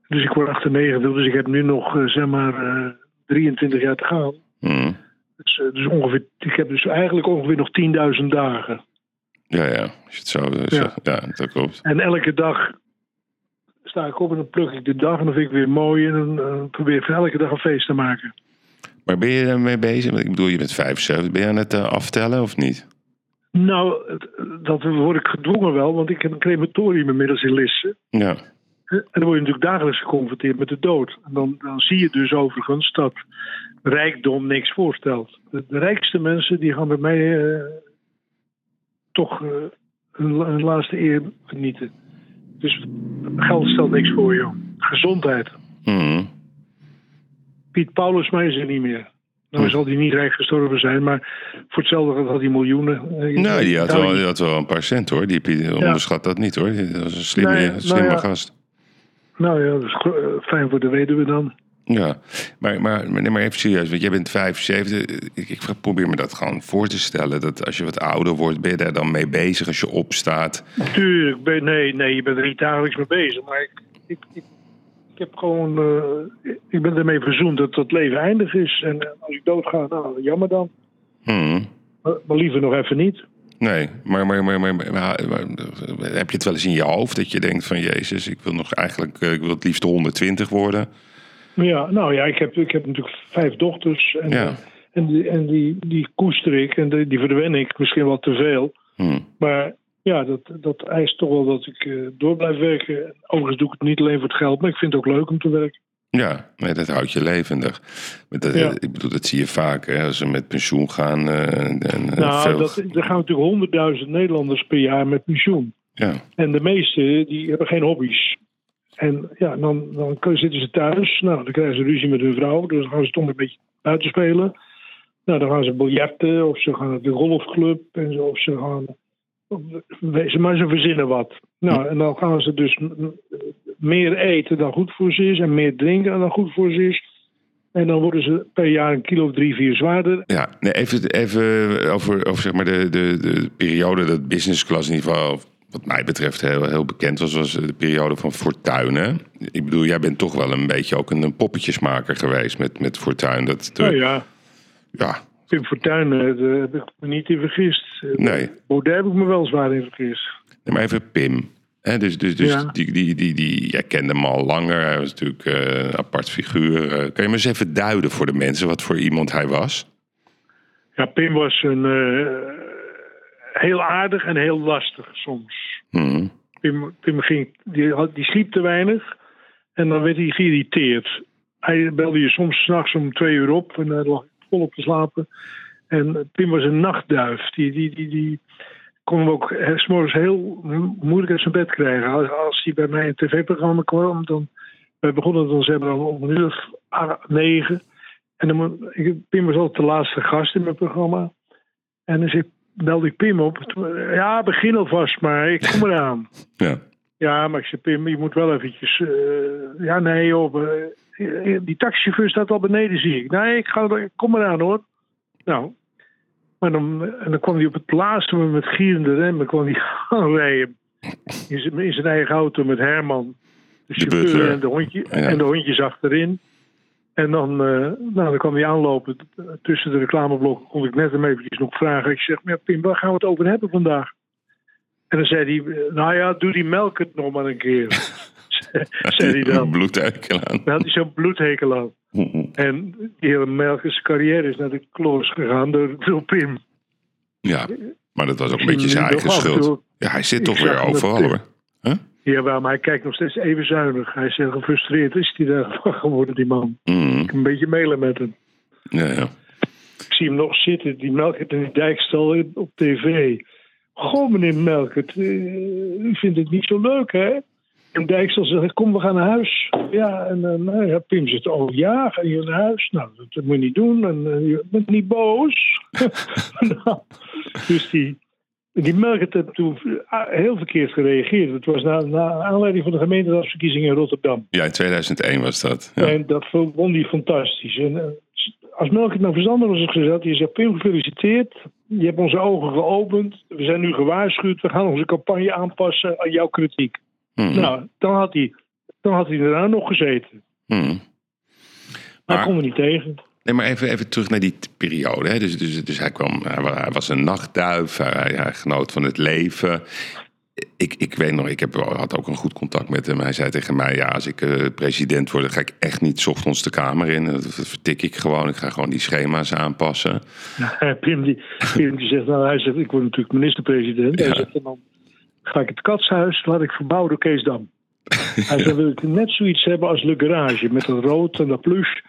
Dus ik word 98, dus ik heb nu nog, eh, zeg maar, eh, 23 jaar te gaan. Hmm. Dus, dus ongeveer, ik heb dus eigenlijk ongeveer nog 10.000 dagen. Ja, ja. Als je het zo, zo- Ja. ja. dat klopt. En elke dag sta ik op en dan pluk ik de dag en dan vind ik weer mooi. En dan probeer ik elke dag een feest te maken. Maar ben je ermee bezig? Want Ik bedoel, je bent 75. Ben je aan het eh, aftellen of niet? Nou, dat word ik gedwongen wel, want ik heb een crematorium inmiddels in Lisse. Ja. En dan word je natuurlijk dagelijks geconfronteerd met de dood. En dan, dan zie je dus overigens dat rijkdom niks voorstelt. De, de rijkste mensen die gaan bij mij eh, toch eh, hun, la- hun laatste eer genieten. Dus geld stelt niks voor, joh. Gezondheid. Hmm. Piet Paulus, is er niet meer. Nou zal hij niet rijk gestorven zijn, maar voor hetzelfde geld had hij miljoenen. Eh, Nou, die had, wel, die had wel een paar cent hoor. Die, die onderschat dat niet hoor. Dat was een slimme, Nee, nou slimme ja. gast. Nou ja, dat is eh, fijn voor de weduwe dan. Ja, maar, maar, nee, maar even serieus, want jij bent 75. Ik, ik probeer me dat gewoon voor te stellen. Dat als je wat ouder wordt, ben je daar dan mee bezig als je opstaat. Tuurlijk, ben, nee, nee, je bent er niet dagelijks mee bezig. Maar ik, ik heb gewoon, eh, ik ben ermee verzoend dat het leven eindig is. En eh, als ik doodga, nou, jammer dan. Hmm. Maar, maar liever nog even niet. Nee, maar, maar, maar, maar, maar- heb je het wel eens in je hoofd dat je denkt van Jezus, ik wil nog eigenlijk, eh, ik wil het liefst 120 worden. Ja, nou ja, ik heb, ik heb natuurlijk vijf dochters. En, Ja. eh, en, die, en die, die koester ik en die, die verwen ik misschien wel te veel. Hmm. Maar ja, dat, dat eist toch wel dat ik eh, door blijf werken. Overigens doe ik het niet alleen voor het geld, maar ik vind het ook leuk om te werken. Ja, nee, dat houdt je levendig. Dat, Ja. Ik bedoel, dat zie je vaak hè, als ze met pensioen gaan. eh, en, eh, nou, veel- dat, er gaan natuurlijk honderdduizend Nederlanders per jaar met pensioen. ja. En de meesten die hebben geen hobby's. En ja, dan, dan zitten ze thuis. Nou, dan krijgen ze ruzie met hun vrouw. Dus dan gaan ze toch een beetje buiten spelen. Nou, dan gaan ze biljarten of ze gaan naar de golfclub. En zo, of ze gaan... maar ze verzinnen wat. Nou, en dan gaan ze dus meer eten dan goed voor ze is en meer drinken dan goed voor ze is. En dan worden ze per jaar een kilo of drie, vier zwaarder. Ja, nee, even, even over, over zeg maar de, de, de periode dat business class in ieder geval, wat mij betreft, heel, heel bekend was, was de periode van Fortuin. Ik bedoel, jij bent toch wel een beetje ook een, poppetjesmaker geweest met, met Fortuin. Dat, de, ja. Ja. Pim Fortuin, eh, daar heb ik me niet in vergist. Nee. Baudet heb ik me wel zwaar in vergist. Nee, maar even Pim. He, dus dus, dus die, die, die, die, jij kende hem al langer. Hij was natuurlijk uh, een apart figuur. Uh, kan je me eens even duiden voor de mensen wat voor iemand hij was? Ja, Pim was een uh, heel aardig en heel lastig soms. Hmm. Pim, Pim ging, die, had, die sliep te weinig en dan werd hij geïrriteerd. Hij belde je soms s'nachts om twee uur op en hij lag volop te slapen. En Pim was een nachtduif. Die, die, die, die, kon hem ook eh, s'morgens heel moeilijk uit zijn bed krijgen. Als, als hij bij mij een tv-programma kwam, dan wij begonnen dan zeg maar om een uur of negen. En dan, ik, Pim was altijd de laatste gast in mijn programma. En dan zei, belde ik Pim op. Ja, begin alvast maar, ik kom eraan. Ja. Ja, maar ik zei, Pim, je moet wel eventjes... Uh, ja, nee op uh, die taxichauffeur staat al beneden, zie ik. Nee, ik, ga, kom eraan hoor. Nou, maar dan, en dan kwam hij op het laatste moment met gierende remmen kwam hij aanrijden. In zijn, in zijn eigen auto met Herman. De chauffeur en de, hondje, en de hondjes achterin. En dan, uh, nou, dan kwam hij aanlopen. Tussen de reclameblokken kon ik net hem eventjes nog vragen. Ik zeg, maar Pim, waar gaan we het over hebben vandaag? En dan zei hij, nou ja, doe die melk het nog maar een keer. Zei hij dan. Bloedhekel aan. Had hij zo'n bloedhekel aan. En die hele Melkers carrière is naar de kloos gegaan door, door Pim. Ja, maar dat was ook een beetje zijn eigen schuld. Ja, hij zit toch weer overal hoor. Huh? Ja, maar hij kijkt nog steeds even zuinig. Hij is heel gefrustreerd. Is hij daar geworden, die man? Mm. Ik een beetje mailen met hem. Ja, ja. Ik zie hem nog zitten, die Melkert in die dijkstal op tv. Goh, meneer Melkert, uh, u vindt het niet zo leuk, hè? En Dijksel zegt, kom, we gaan naar huis. Ja, en uh, nou, ja, Pim zegt, oh ja, ga je naar huis? Nou, dat moet je niet doen. En uh, je bent niet boos. nou, dus die, die Melkert heeft toen heel verkeerd gereageerd. Het was na, na aanleiding van de gemeenteraadsverkiezingen in Rotterdam. Ja, in 2001 was dat. Ja. En dat vond hij fantastisch. En, uh, als Melkert nou verstandig was gezegd, je zegt, Pim, gefeliciteerd. Je hebt onze ogen geopend. We zijn nu gewaarschuwd. We gaan onze campagne aanpassen aan jouw kritiek. Mm. Nou, dan had hij, dan had hij daarna nog gezeten. Mm. Maar, Maar- dat kon we niet tegen. Nee, maar even, even terug naar die periode. Hè. Dus, dus, dus hij kwam, hij wa- hij was een nachtduif, hij, hij genoot van het leven. Ik, ik weet nog, ik heb, had ook een goed contact met hem. Hij zei tegen mij, ja, als ik eh, president word, dan ga ik echt niet ochtends de kamer in. Dat vertik ik gewoon. Ik ga gewoon die schema's aanpassen. Pim, die, Pim die zegt, nou, hij zegt, ik word natuurlijk minister-president. Ja. Hij zegt, dan ga ik het katshuis, laat ik verbouwen door Kees Dam. hij zegt, wil ik net zoiets hebben als Le Garage, met dat rood en dat plush.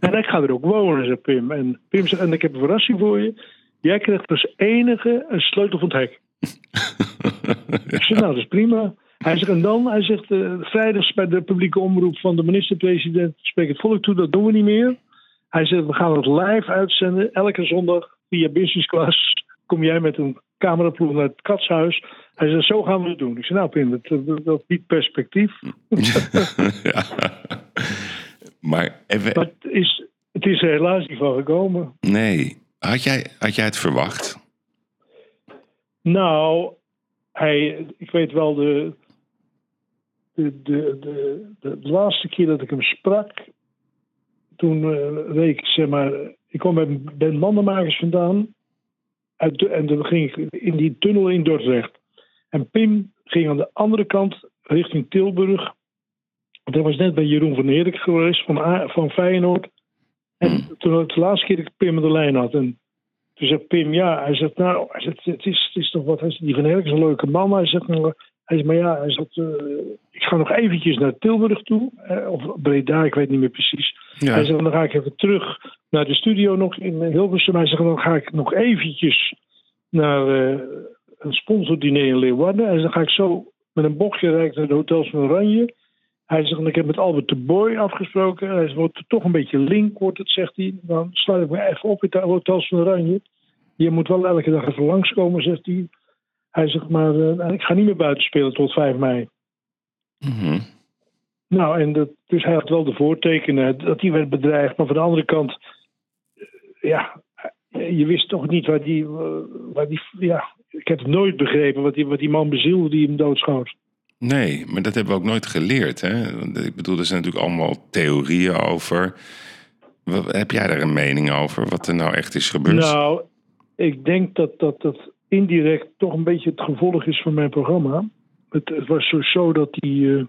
En ik ga er ook wonen, zegt Pim. En Pim zegt, en ik heb een verrassing voor je. Jij krijgt als enige een sleutel van het hek. Ik zeg, nou, dat is prima. Hij zegt, en dan, hij zegt, eh, vrijdags bij de publieke omroep van de minister-president spreek het volk toe, dat doen we niet meer. Hij zegt, we gaan het live uitzenden, elke zondag via Business Class. Kom jij met een cameraploeg naar het katshuis. Hij zegt, zo gaan we het doen. Ik zeg, nou Pim, dat, dat, dat biedt perspectief. ja. Maar even, Maar het is, het is er helaas niet van gekomen. nee. Had jij, had jij het verwacht? Nou, hij, ik weet wel, de, de, de, de, de laatste keer dat ik hem sprak, toen reed ik, zeg maar, ik kwam bij Ben Mandenmakers vandaan. Uit de, en dan ging ik in die tunnel in Dordrecht. En Pim ging aan de andere kant richting Tilburg. Dat was net bij Jeroen van Erik geweest van, A- van Feyenoord. En toen was het de laatste keer dat ik Pim aan de lijn had. En toen zei Pim, ja, hij zegt, nou, hij zegt, het, is, het is toch wat, hij zegt, die van Erik is een leuke man. Hij zegt, nou, hij zegt maar ja, hij eh, ik ga nog eventjes naar Tilburg toe. eh, of Breda, ik weet niet meer precies. Ja. Hij zegt, dan ga ik even terug naar de studio nog in Hilversum. Hij zegt, dan ga ik nog eventjes naar eh, een sponsordiner in Leeuwarden. Hij zegt, dan ga ik zo met een bochtje rijden naar de hotels van Oranje. Hij zegt, ik heb met Albert de Boy afgesproken. Hij zegt, wordt toch een beetje link, wordt het, zegt hij. Dan sluit ik me even op in de hotels van Oranje. Je moet wel elke dag even langskomen, zegt hij. Hij zegt, maar eh, ik ga niet meer buiten spelen tot 5 mei. Mhm. Nou, en dat, dus hij had wel de voortekenen dat hij werd bedreigd. Maar van de andere kant, eh, ja, je wist toch niet waar die, eh, waar die ja, ik heb het nooit begrepen wat die, wat die man bezielde die hem doodschoot. Nee, maar dat hebben we ook nooit geleerd. Hè? Ik bedoel, er zijn natuurlijk allemaal theorieën over. Heb jij daar een mening over, wat er nou echt is gebeurd? Nou, ik denk dat dat, dat indirect toch een beetje het gevolg is van mijn programma. Het, het was zo, zo dat die, uh,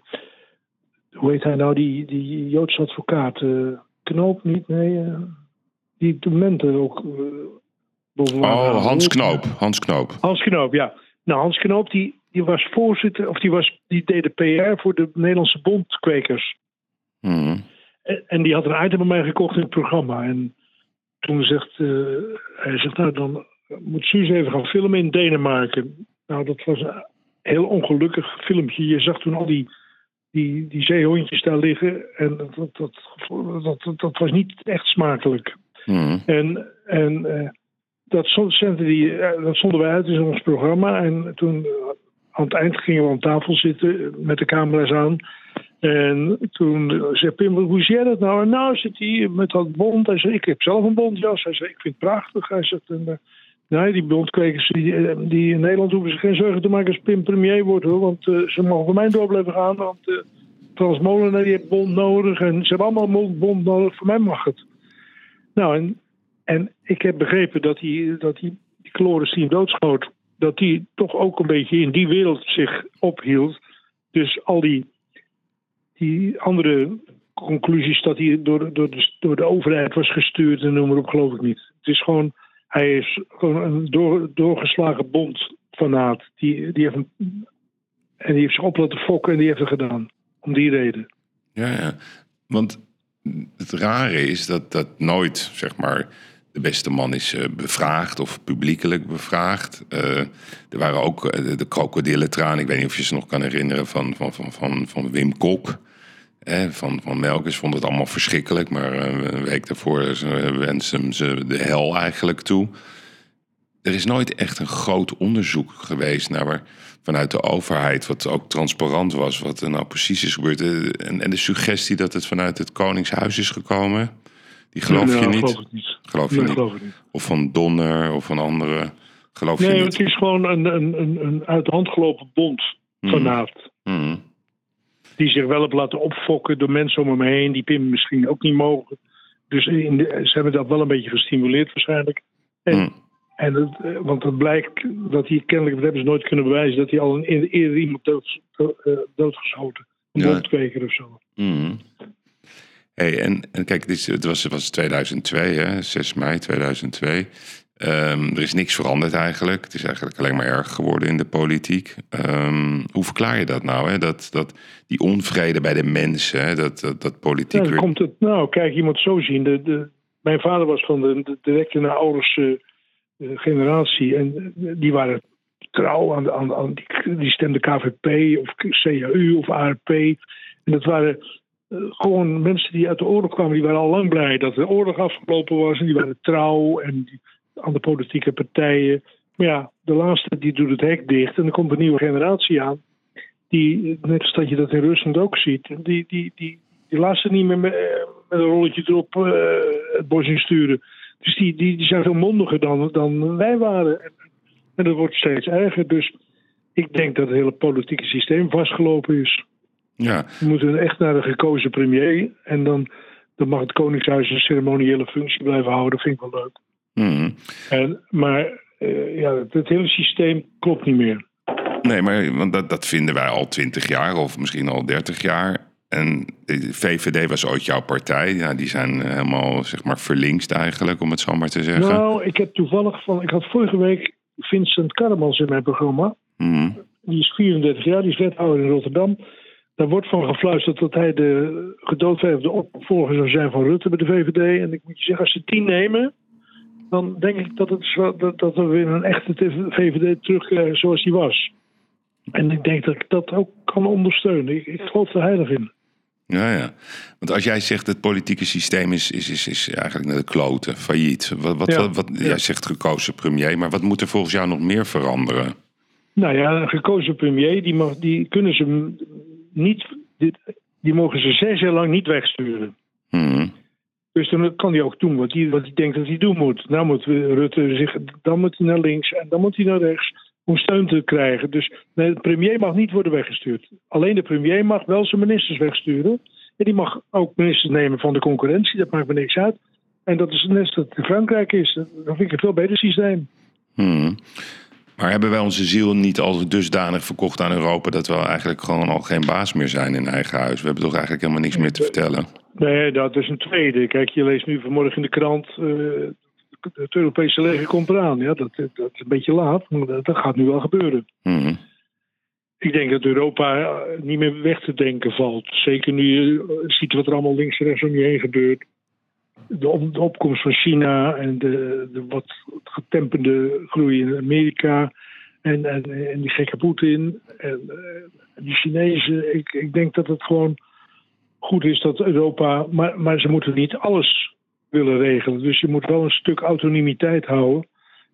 hoe heet hij nou, die, die Joodse advocaat, uh, Knoop niet, nee, uh, die documenten ook Oh, Hans Knoop. Hans Knoop. Hans Knoop, ja. Nou, Hans Knoop die, die was voorzitter, of die, was, die deed de PR voor de Nederlandse Bondkwekers. Mm. En, en, die had een item bij mij gekocht in het programma. En toen zegt hij, zegt, nou dan moet Suus even gaan filmen in Denemarken. Nou, dat was een heel ongelukkig filmpje. Je zag toen al die, die, die zeehondjes daar liggen. En dat, dat, dat, dat, was niet echt smakelijk. Mm. En, en uh, dat, zenden die, dat zonden wij uit in ons programma. En toen aan het eind gingen we aan tafel zitten met de camera's aan. En toen zei Pim, hoe zie jij dat nou? En nou zit hij met dat bond. Hij zei, ik heb zelf een bondjas. Hij zei, ik vind het prachtig. Hij zegt, en, nee, die bondkwekers die, die, in Nederland hoeven zich geen zorgen te maken als Pim premier wordt. Hoor, want uh, ze mogen voor mij door blijven gaan. Want uh, Frans Molenaar die heeft bond nodig. En ze hebben allemaal bond nodig. Voor mij mag het. Nou, en en ik heb begrepen dat die, dat die, die Chloris die doodschoot, dat die toch ook een beetje in die wereld zich ophield. Dus al die, die andere conclusies dat hij door, door, de, door de overheid was gestuurd en noem maar op, geloof ik niet. Het is gewoon, hij is gewoon een door, doorgeslagen bondfanaat. Die, die heeft en die heeft zich op laten fokken en die heeft het gedaan. Om die reden. Ja, ja. Want het rare is dat dat nooit, zeg maar de beste man is uh, bevraagd of publiekelijk bevraagd. Uh, er waren ook uh, de krokodillentraan. Ik weet niet of je ze nog kan herinneren van, van, van, van, van Wim Kok. Eh, van, van Melkers vond het allemaal verschrikkelijk. Maar een week daarvoor wensen hem ze de hel eigenlijk toe. Er is nooit echt een groot onderzoek geweest naar waar, vanuit de overheid, wat ook transparant was, wat er nou precies is gebeurd. En, en de suggestie dat het vanuit het Koningshuis is gekomen. Die geloof nee, je nou, niet? Geloof, niet. Geloof je nee, niet? Geloof ik niet? Of van Donner of van andere? Geloof nee, je niet? het is gewoon een, een, een, een uit de hand gelopen bond vanavond. Mm. Die zich wel hebben laten opfokken door mensen om hem heen, die Pim misschien ook niet mogen. Dus in de, ze hebben dat wel een beetje gestimuleerd waarschijnlijk. En, Mm. en het, want het blijkt dat hij kennelijk, dat hebben ze nooit kunnen bewijzen, dat hij al een, eerder iemand dood, uh, doodgeschoten. Een Ja. of zo. Mm. Hey, en, en kijk, dit het was, het was 2002, hè, 6 mei 2002. Ehm, er is niks veranderd eigenlijk. Het is eigenlijk alleen maar erg geworden in de politiek. Ehm, hoe verklaar je dat nou? Hè? Dat, dat die onvrede bij de mensen, hè? Dat, dat, dat politiek Ja, weer... komt het, nou, kijk, je moet het zo zien. De, de, mijn vader was van de, de directe naar ouders eh, eh, generatie. En eh, die waren trouw aan, de, aan, aan die, die stemde KVP of CAU of ARP. En dat waren gewoon mensen die uit de oorlog kwamen. Die waren al lang blij dat de oorlog afgelopen was. En die waren trouw en die, aan de politieke partijen. Maar ja, de laatste die doet het hek dicht. En er komt een nieuwe generatie aan. Die, net als dat je dat in Rusland ook ziet. Die, die, die, die laat ze niet meer met, met een rolletje erop uh, het bos insturen. Dus die, die, die zijn veel mondiger dan, dan wij waren. En, en dat wordt steeds erger. Dus ik denk dat het hele politieke systeem vastgelopen is. Ja, We moeten echt naar een gekozen premier. En dan, dan mag het Koningshuis een ceremoniële functie blijven houden. Dat vind ik wel leuk. Mm. En, maar uh, ja, het, het hele systeem klopt niet meer. Nee, maar want dat, dat vinden wij al twintig jaar of misschien al dertig jaar. En de VVD was ooit jouw partij. Ja, die zijn helemaal zeg maar verlinkst eigenlijk, om het zo maar te zeggen. Nou, ik heb toevallig van... Ik had vorige week Vincent Karremans in mijn programma. Mm. Die is 34 jaar, die is wethouder in Rotterdam. Daar wordt van gefluisterd dat hij de gedoodverfde opvolger zou zijn van Rutte bij de VVD. En ik moet je zeggen, als ze die nemen, dan denk ik dat, het, dat, we weer een echte VVD terugkrijgen zoals die was. En ik denk dat ik dat ook kan ondersteunen. Ik, ik geloof er heilig in. Ja, ja. Want als jij zegt het politieke systeem is, is, is, is eigenlijk naar de kloten, failliet. Wat, wat, Ja. wat, wat- jij zegt gekozen premier, maar wat moet er volgens jou nog meer veranderen? Nou ja, een gekozen premier, die, mag, die kunnen ze niet. Die mogen ze zes jaar lang niet wegsturen. Mhm. Dus dan kan hij ook doen wat hij, wat hij denkt dat hij doen moet. Nou moet Rutte zich, dan moet hij naar links en dan moet hij naar rechts om steun te krijgen. Dus nee, de premier mag niet worden weggestuurd. Alleen de premier mag wel zijn ministers wegsturen. En die mag ook ministers nemen van de concurrentie, dat maakt me niks uit. En dat is net dat in Frankrijk is. Dat vind ik een veel beter systeem. Hmm. Maar hebben wij onze ziel niet al dusdanig verkocht aan Europa dat we eigenlijk gewoon al geen baas meer zijn in eigen huis? We hebben toch eigenlijk helemaal niks meer te vertellen? Nee, dat is een tweede. Kijk, je leest nu vanmorgen in de krant. Uh, het Europese leger komt eraan. Ja, dat, dat is een beetje laat, maar dat, dat gaat nu wel gebeuren. Hmm. Ik denk dat Europa niet meer weg te denken valt. Zeker nu je ziet wat er allemaal links en rechts om je heen gebeurt de, op, de, opkomst van China en de, de wat getemperde groei in Amerika. En, en, en die gekke Poetin en uh, die Chinezen. Ik, ik denk dat het gewoon goed is dat Europa. Maar, maar ze moeten niet alles willen regelen. Dus je moet wel een stuk autonomiteit houden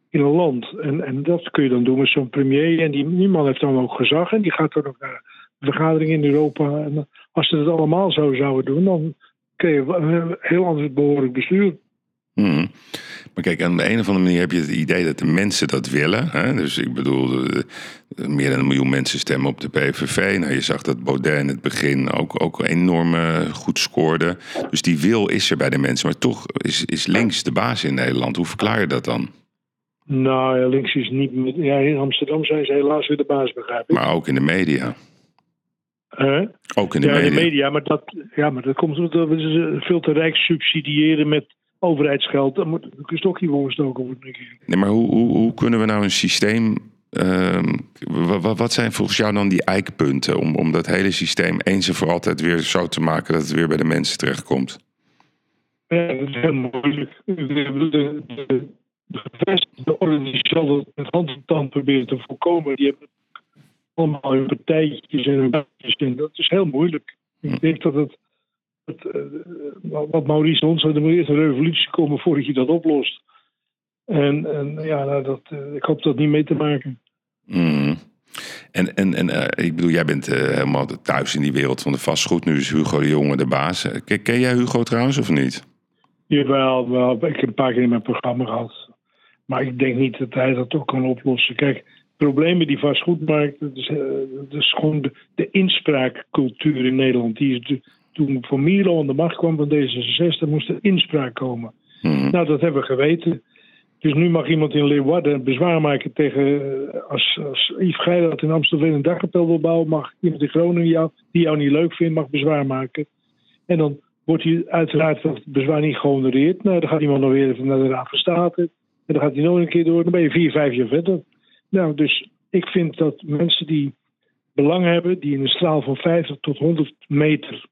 in een land. En, en dat kun je dan doen met zo'n premier. En die, die man heeft dan ook gezag. En die gaat dan ook naar vergaderingen in Europa. En als ze dat allemaal zo zouden doen, dan kreeg een heel anders behoorlijk bestuur. Hmm. Maar kijk, aan de een of andere manier heb je het idee dat de mensen dat willen. Hè? Dus ik bedoel, meer dan een miljoen mensen stemmen op de PVV. Nou, je zag dat Baudet in het begin ook, ook enorm eh, goed scoorde. Dus die wil is er bij de mensen. Maar toch is, is links de baas in Nederland. Hoe verklaar je dat dan? Nou ja, links is niet... Ja, in Amsterdam zijn ze helaas weer de baas, begrijp ik. Maar ook in de media. Ook in de ja, media. de media, maar dat, ja, maar dat komt omdat we veel te rijk subsidiëren met overheidsgeld. Dan moet er toch niet gestoken worden. Nee, maar hoe, hoe, hoe kunnen we nou een systeem. Uh, wat, wat zijn volgens jou dan die eikpunten om, om dat hele systeem eens en voor altijd weer zo te maken dat het weer bij de mensen terechtkomt? Ja, dat is heel moeilijk. De, de, de, de gevestigde orde die zal dat met hand en tand proberen te voorkomen. Die hebben allemaal hun partijtjes en hun buitjes in. Dat is heel moeilijk. Ik denk dat het, het uh, wat Maurice ons er moet eerst een revolutie komen voordat je dat oplost. En, en ja, nou, dat, uh, ik hoop dat niet mee te maken. Mm. En, en, en uh, ik bedoel, jij bent helemaal thuis in die wereld van de vastgoed. Nu is Hugo de Jonge de baas. Ken, ken jij Hugo trouwens of niet? Jawel, wel. Ik heb een paar keer in mijn programma gehad. Maar ik denk niet dat hij dat ook kan oplossen. Kijk, problemen die vastgoedmarkt, dat is, uh, dat is gewoon de, de, inspraakcultuur in Nederland. Die is de, toen Van Mierlo aan de macht kwam van D66, moest er inspraak komen. Hmm. Nou, dat hebben we geweten. Dus nu mag iemand in Leeuwarden bezwaar maken tegen. Als, als Yves Geirat in Amsterdam een dagkapel wil bouwen, mag iemand in Groningen jou, die jou niet leuk vindt, mag bezwaar maken. En dan wordt hij uiteraard dat bezwaar niet gehonoreerd. Nou, dan gaat iemand nog weer even naar de Raad van State. En dan gaat hij nog een keer door. Dan ben je vier, vijf jaar verder. Nou, dus ik vind dat mensen die belang hebben, die in een straal van 50 tot 100 meter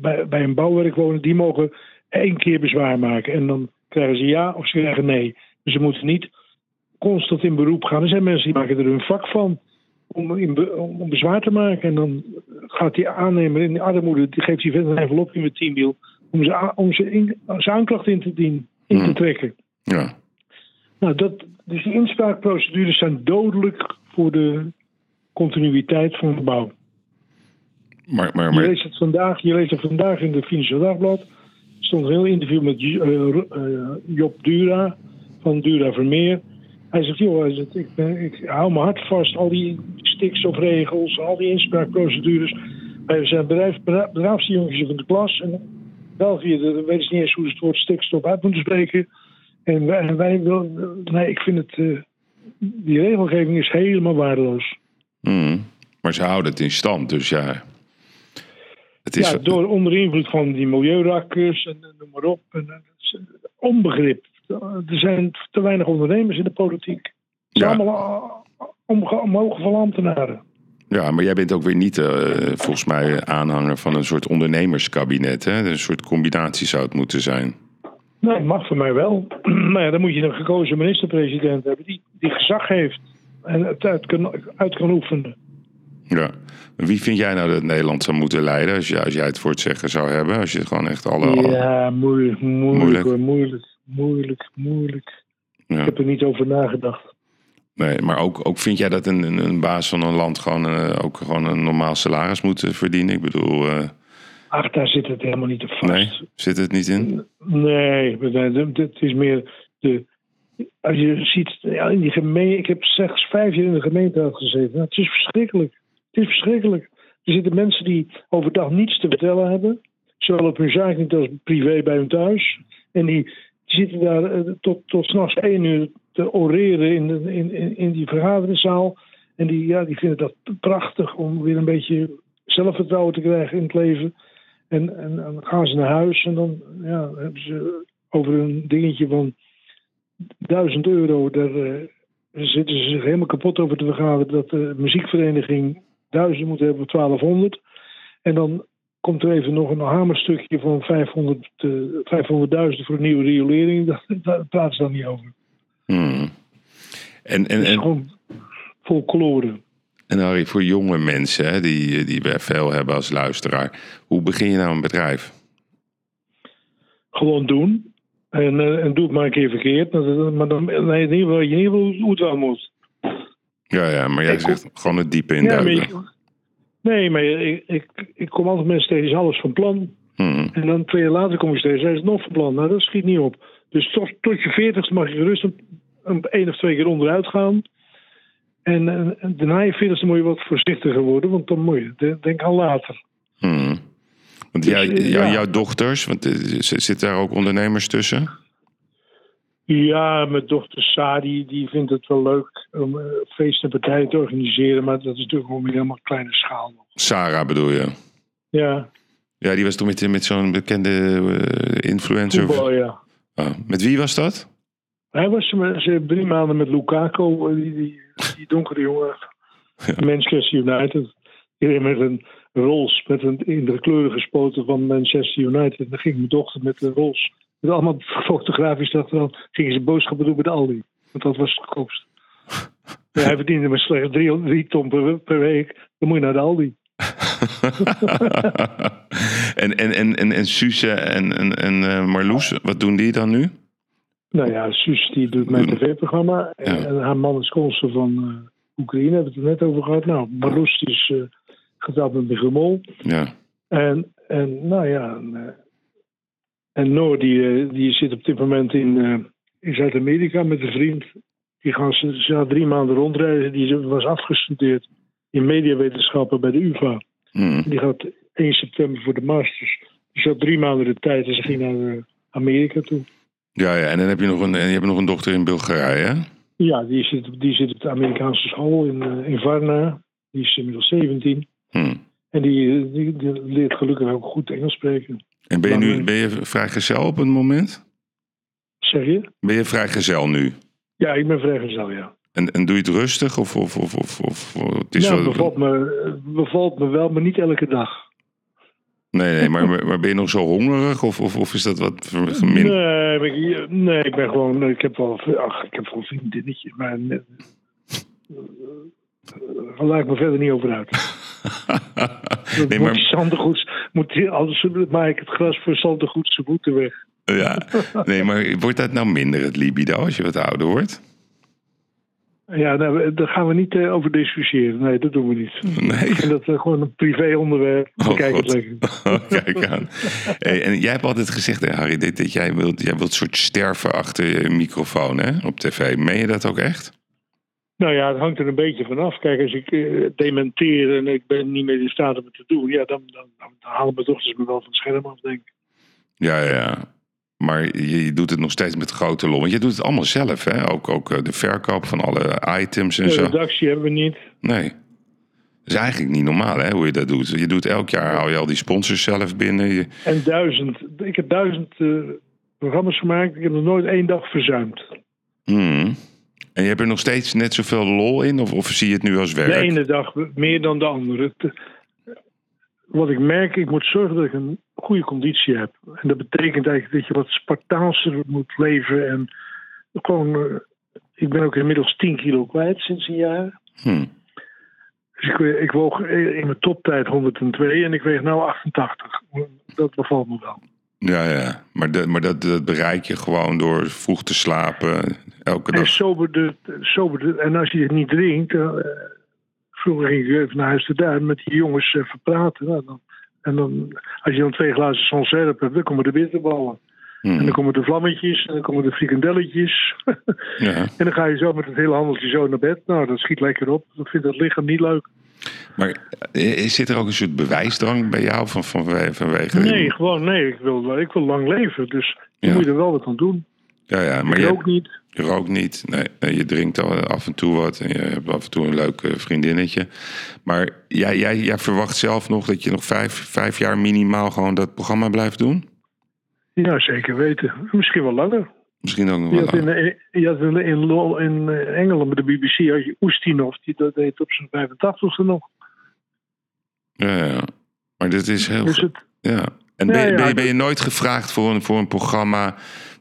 bij, bij een bouwwerk wonen, die mogen één keer bezwaar maken. En dan krijgen ze ja of ze krijgen nee. Dus ze moeten niet constant in beroep gaan. Er zijn mensen die maken er hun vak van om, in, om bezwaar te maken. En dan gaat die aannemer in de armoede, die geeft die verder een envelop in met teamwiel om ze, om ze, in, zijn aanklacht in te, dien, in te trekken. Ja. Nou, dat, dus die inspraakprocedures zijn dodelijk voor de continuïteit van de bouw. Maar, maar, maar... Je, leest het vandaag, je leest het vandaag in de Financieel Dagblad. Er stond een heel interview met uh, uh, Job Dura van Dura Vermeer. Hij zegt, joh, hij zegt, ik, ben, ik hou mijn hart vast, al die stikstofregels, al die inspraakprocedures. Wij zijn bedrijf, braafste jongetjes van de klas. En België weten ze niet eens hoe ze het woord stikstof uit moeten spreken. En wij, en wij nee, ik vind het, uh, die regelgeving is helemaal waardeloos. Mm, maar ze houden het in stand, dus ja. Het is... Ja, door onder invloed van die milieurakkers en noem maar op. En, en, onbegrip. Er zijn te weinig ondernemers in de politiek. Het zijn ja. allemaal omhoog van ambtenaren. Ja, maar jij bent ook weer niet uh, volgens mij aanhanger van een soort ondernemerskabinet. Hè? Een soort combinatie zou het moeten zijn. Nee, mag voor mij wel. maar ja, dan moet je een gekozen minister-president hebben die, die gezag heeft en het uit kan, uit kan oefenen. Ja. Wie vind jij nou dat Nederland zou moeten leiden als, jij, als jij het voor het zeggen zou hebben? Als je gewoon echt alle. Ja, moeilijk, moeilijk, moeilijk, moeilijk, moeilijk. moeilijk. Ja. Ik heb er niet over nagedacht. Nee, maar ook, ook vind jij dat een, een, een baas van een land gewoon, uh, ook gewoon een normaal salaris moet verdienen? Ik bedoel, uh, Ach, daar zit het helemaal niet te vast. Nee, zit het niet in? Nee, het is meer de. Als je ziet, ja, in die gemeente, ik heb slechts vijf jaar in de gemeente gezeten. Nou, het is verschrikkelijk. Het is verschrikkelijk. Er zitten mensen die overdag niets te vertellen hebben, zowel op hun zaak niet als privé bij hun thuis. En die, zitten daar eh, tot, tot s'nachts één uur te oreren in, de, in, in die vergaderszaal. En die, ja, die vinden dat prachtig om weer een beetje zelfvertrouwen te krijgen in het leven. En, en, dan gaan ze naar huis en dan ja, hebben ze over een dingetje van 1000 euro. Daar uh, zitten ze zich helemaal kapot over te vergaderen dat de muziekvereniging 1000 moet hebben voor 1200. En dan komt er even nog een hamerstukje van 500, uh, 500.000 voor een nieuwe riolering. Daar, daar praten ze dan niet over. Hmm. En, en, en... gewoon folklore. En Harry, voor jonge mensen hè, die, die we veel hebben als luisteraar, hoe begin je nou een bedrijf? Gewoon doen. En, uh, en doe het maar een keer verkeerd. Maar dan nee, in ieder geval, in ieder geval hoe het wel moet. Ja, ja, maar jij zegt gewoon het diepe in ja, Nee, maar ik, ik, ik kom altijd mensen tegen, is alles van plan. Hmm. En dan twee jaar later kom ik steeds, hij is nog van plan. Nou, dat schiet niet op. Dus tot, tot je veertigste mag je gerust een, een, een of twee keer onderuit gaan. En, en daarna je veertigste moet je wat voorzichtiger worden, want dan moet je. Denk al later. Hmm. Want dus, jij, ja. jouw dochters, want eh, zitten daar ook ondernemers tussen? Ja, mijn dochter Sadi die vindt het wel leuk om uh, feesten en partijen te organiseren, maar dat is natuurlijk gewoon een helemaal kleine schaal. Sarah bedoel je? Ja. Ja, die was toen met, met zo'n bekende uh, influencer. Voetbal, ja. Oh, met wie was dat? Hij was met, drie maanden met Lukaku, die, die, die donkere jongen. Ja. Manchester United. Die met een Rolls, met een in de kleuren gespoten van Manchester United. En dan ging mijn dochter met de Rolls. Met allemaal fotografisch achteraan gingen ze boodschappen doen met Aldi. Want dat was het goedkoopst. ja, hij verdiende maar slechts drie, drie ton per, per, week. Dan moet je naar de Aldi. en, en, en, en, en Suze en, en, en uh, Marloes, wat doen die dan nu? Nou ja, Suus die doet mijn tv-programma. En, haar man is consul van uh, Oekraïne, hebben we het net over gehad. Nou, Marloes is uh, getrouwd met Michiel Mol. Ja. En, en nou ja, en, uh, en Noor die, die zit op dit moment in, in Zuid-Amerika met een vriend. Die gaan ze, ze drie maanden rondreizen. Die was afgestudeerd in mediawetenschappen bij de UvA. Mm. Die gaat 1 september voor de masters. Die zat drie maanden de tijd en ze ging naar Amerika toe. Ja, ja, en dan heb je nog een, en je hebt nog een dochter in Bulgarije, hè? Ja, die zit, die zit op de Amerikaanse school in, uh, in Varna. Die is inmiddels 17. Hmm. En die, die, die, leert gelukkig ook goed Engels spreken. En ben je nu ben je vrijgezel op het moment? Zeg je? Ben je vrijgezel nu? Ja, ik ben vrijgezel, ja. En, en doe je het rustig? Of, of, of, of, of het is nou, wel... bevalt, me, bevalt me wel, maar niet elke dag. Nee, nee maar, maar ben je nog zo hongerig of, of, of is dat wat gemind? Nee, ik, nee, ik ben gewoon. Ik heb wel. Ach, ik heb wel vriendinnetjes, maar. Uh, daar laat ik me verder niet over uit. nee, maar... Zandegoeds, moet, anders maak ik het gras voor Zandegoeds zijn voeten weg. Ja, nee, maar wordt dat nou minder, het libido, als je wat ouder wordt? Ja, nou, daar gaan we niet uh, over discussiëren. Nee, dat doen we niet. Nee. En dat is uh, gewoon een privé-onderwerp. Oh, Kijk aan. Hey, en jij hebt altijd gezegd, hè, Harry, dat, dat jij wilt, jij wilt soort sterven achter je microfoon hè, op tv. Meen je dat ook echt? Nou ja, het hangt er een beetje vanaf. Kijk, als ik uh, dementeer en ik ben niet meer in staat om het te doen, ja, dan, dan, dan halen mijn dochters me wel van het scherm af, denk ik. Ja, ja. Maar je, doet het nog steeds met grote lol. Want je doet het allemaal zelf, hè? Ook, ook eh, de verkoop van alle items en de zo. De redactie hebben we niet. Nee. Dat is eigenlijk niet normaal, hè, hoe je dat doet. Je doet elk jaar, hou je al die sponsors zelf binnen. Je... En duizend. Ik heb duizend uh, programma's gemaakt. Ik heb nog nooit één dag verzuimd. Hmm. En je hebt er nog steeds net zoveel lol in? Of, of zie je het nu als werk? De ene dag meer dan de andere wat ik merk, ik moet zorgen dat ik een goede conditie heb. En dat betekent eigenlijk dat je wat Spartaanser moet leven. En gewoon, uh, ik ben ook inmiddels 10 kilo kwijt sinds een jaar. Hmm. Dus ik, ik woog in mijn toptijd 102 en ik weeg nu 88. Dat bevalt me wel. Ja, ja. Maar, de, maar dat, dat bereik je gewoon door vroeg te slapen, elke dag. En, sober de, sober de, en als je het niet drinkt, uh, Vroeger ging ik even naar huis te duin met die jongens uh, verpraten. Nou, dan En dan, als je dan twee glazen Sancerre hebt, dan komen de bitterballen. En dan komen de vlammetjes, en dan komen de frikandelletjes. Ja. en dan ga je zo met het hele handeltje zo naar bed. Nou, dat schiet lekker op. Dat vindt het lichaam niet leuk. Maar eh, zit er ook een soort bewijsdrang bij jou van, van, vanwege... Nee, gewoon nee. Ik wil, ik wil lang leven. Dus Ja. moet je er wel wat aan doen. Ja, ja, maar je, ook niet. je rookt niet. Nee, nee, je drinkt al af en toe wat. En je hebt af en toe een leuk eh, vriendinnetje. Maar jij, jij, jij verwacht zelf nog dat je nog vijf, vijf jaar minimaal gewoon dat programma blijft doen? Ja, zeker weten. Misschien wel langer. Misschien ook nog wel had in, langer. je had in, in, eh, Engeland met de BBC had je Oestinov. Die dat deed op zijn 85ste nog. Ja, ja. Maar dit is heel... Dus het, Ja. En Ja, ben, je- ben, ben je nooit gevraagd voor een, voor een programma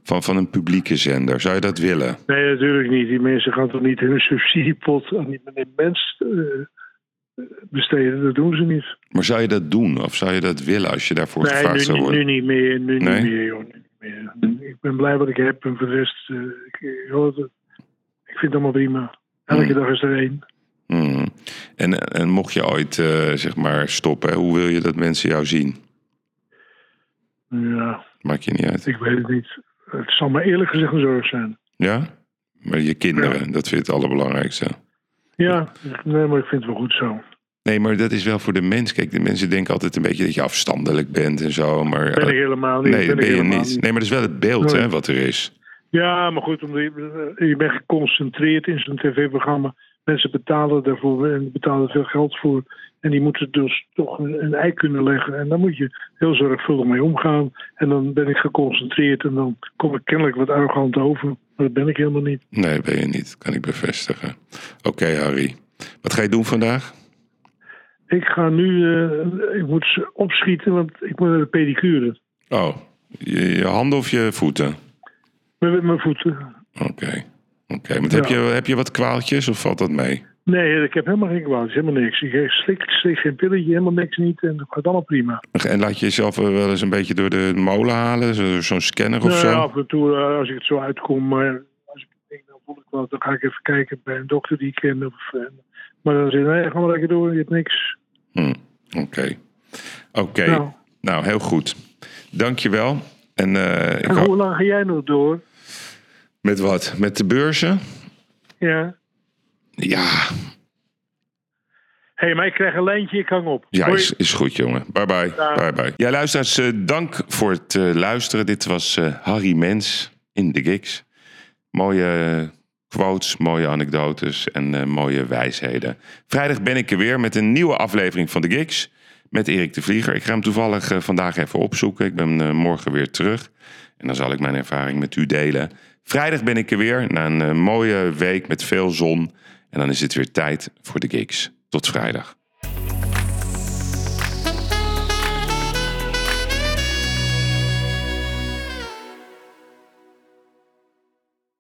van, van een publieke zender? Zou je dat willen? nee, natuurlijk niet. Die mensen gaan toch niet hun subsidiepot aan die meneer Mens eh, besteden. Dat doen ze niet. Maar zou je dat doen? Of zou je dat willen als je daarvoor Nee, gevraagd nu, zou worden? nu niet meer. Nu Nee? niet meer, joh. Nu niet meer. Ik ben blij wat ik heb en voor de rest, eh, ik, joh, dat- ik vind het allemaal prima. Elke Hmm. dag is er één. Hmm. En, en mocht je ooit eh, zeg maar stoppen, hoe wil je dat mensen jou zien? Ja, Maakt je niet uit. ik weet het niet. Het zal me eerlijk gezegd een zorg zijn. Ja? Maar je kinderen, dat vind je het allerbelangrijkste. Ja, nee, maar ik vind het wel goed zo. Nee, maar dat is wel voor de mens. Kijk, de mensen denken altijd een beetje dat je afstandelijk bent en zo. Maar Ben ik helemaal niet. nee, dat ik ben je niet. Nee, maar dat is wel het beeld Nee. hè, wat er is. Ja, maar goed, omdat je, je bent geconcentreerd in zo'n tv-programma. Mensen betalen daarvoor en betalen veel geld voor. En die moeten dus toch een, een ei kunnen leggen. En daar moet je heel zorgvuldig mee omgaan. En dan ben ik geconcentreerd en dan kom ik kennelijk wat arrogant over. Maar dat ben ik helemaal niet. Nee, ben je niet. Kan ik bevestigen. Oké, Harry. Wat ga je doen vandaag? Ik ga nu, eh, ik moet opschieten, want ik moet naar de pedicure. Oh, je, je handen of je voeten? Met met mijn voeten. Oké. Oké, maar heb, je, Ja. heb je wat kwaaltjes of valt dat mee? Nee, ik heb helemaal geen kwaad. Helemaal niks. Ik slik, ik slik geen pilletje, helemaal niks niet. En dat gaat allemaal prima. En laat je jezelf wel eens een beetje door de molen halen? Zo- Zo'n scanner of Nou, zo? af en toe, eh, als ik het zo uitkom, maar als ik denk, dan voel ik wel, dan ga ik even kijken bij een dokter die ik ken. Of, eh, maar dan zeg ik, nee, ga maar lekker door, je hebt niks. Hm, Oké. Oké, Nou. nou heel goed. Dankjewel. En ik En ho- hoe lang ga jij nog door? Met wat? Met de beurzen? Ja. Ja, Hé, hey, maar ik krijg een lijntje, ik hang op. ja is, is goed jongen. Bye bye. Bye, bye. Ja, luisteraars, eh, dank voor het eh, luisteren. Dit was eh, Harry Mens in de Gigs. Mooie quotes, mooie anekdotes en mooie wijsheden. Vrijdag ben ik er weer met een nieuwe aflevering van de Gigs. Met Erik de Vlieger. Ik ga hem toevallig vandaag even opzoeken. Ik ben morgen weer terug. En dan zal ik mijn ervaring met u delen. Vrijdag ben ik er weer na een eh, mooie week met veel zon. En dan is het weer tijd voor de Gigs. Tot vrijdag.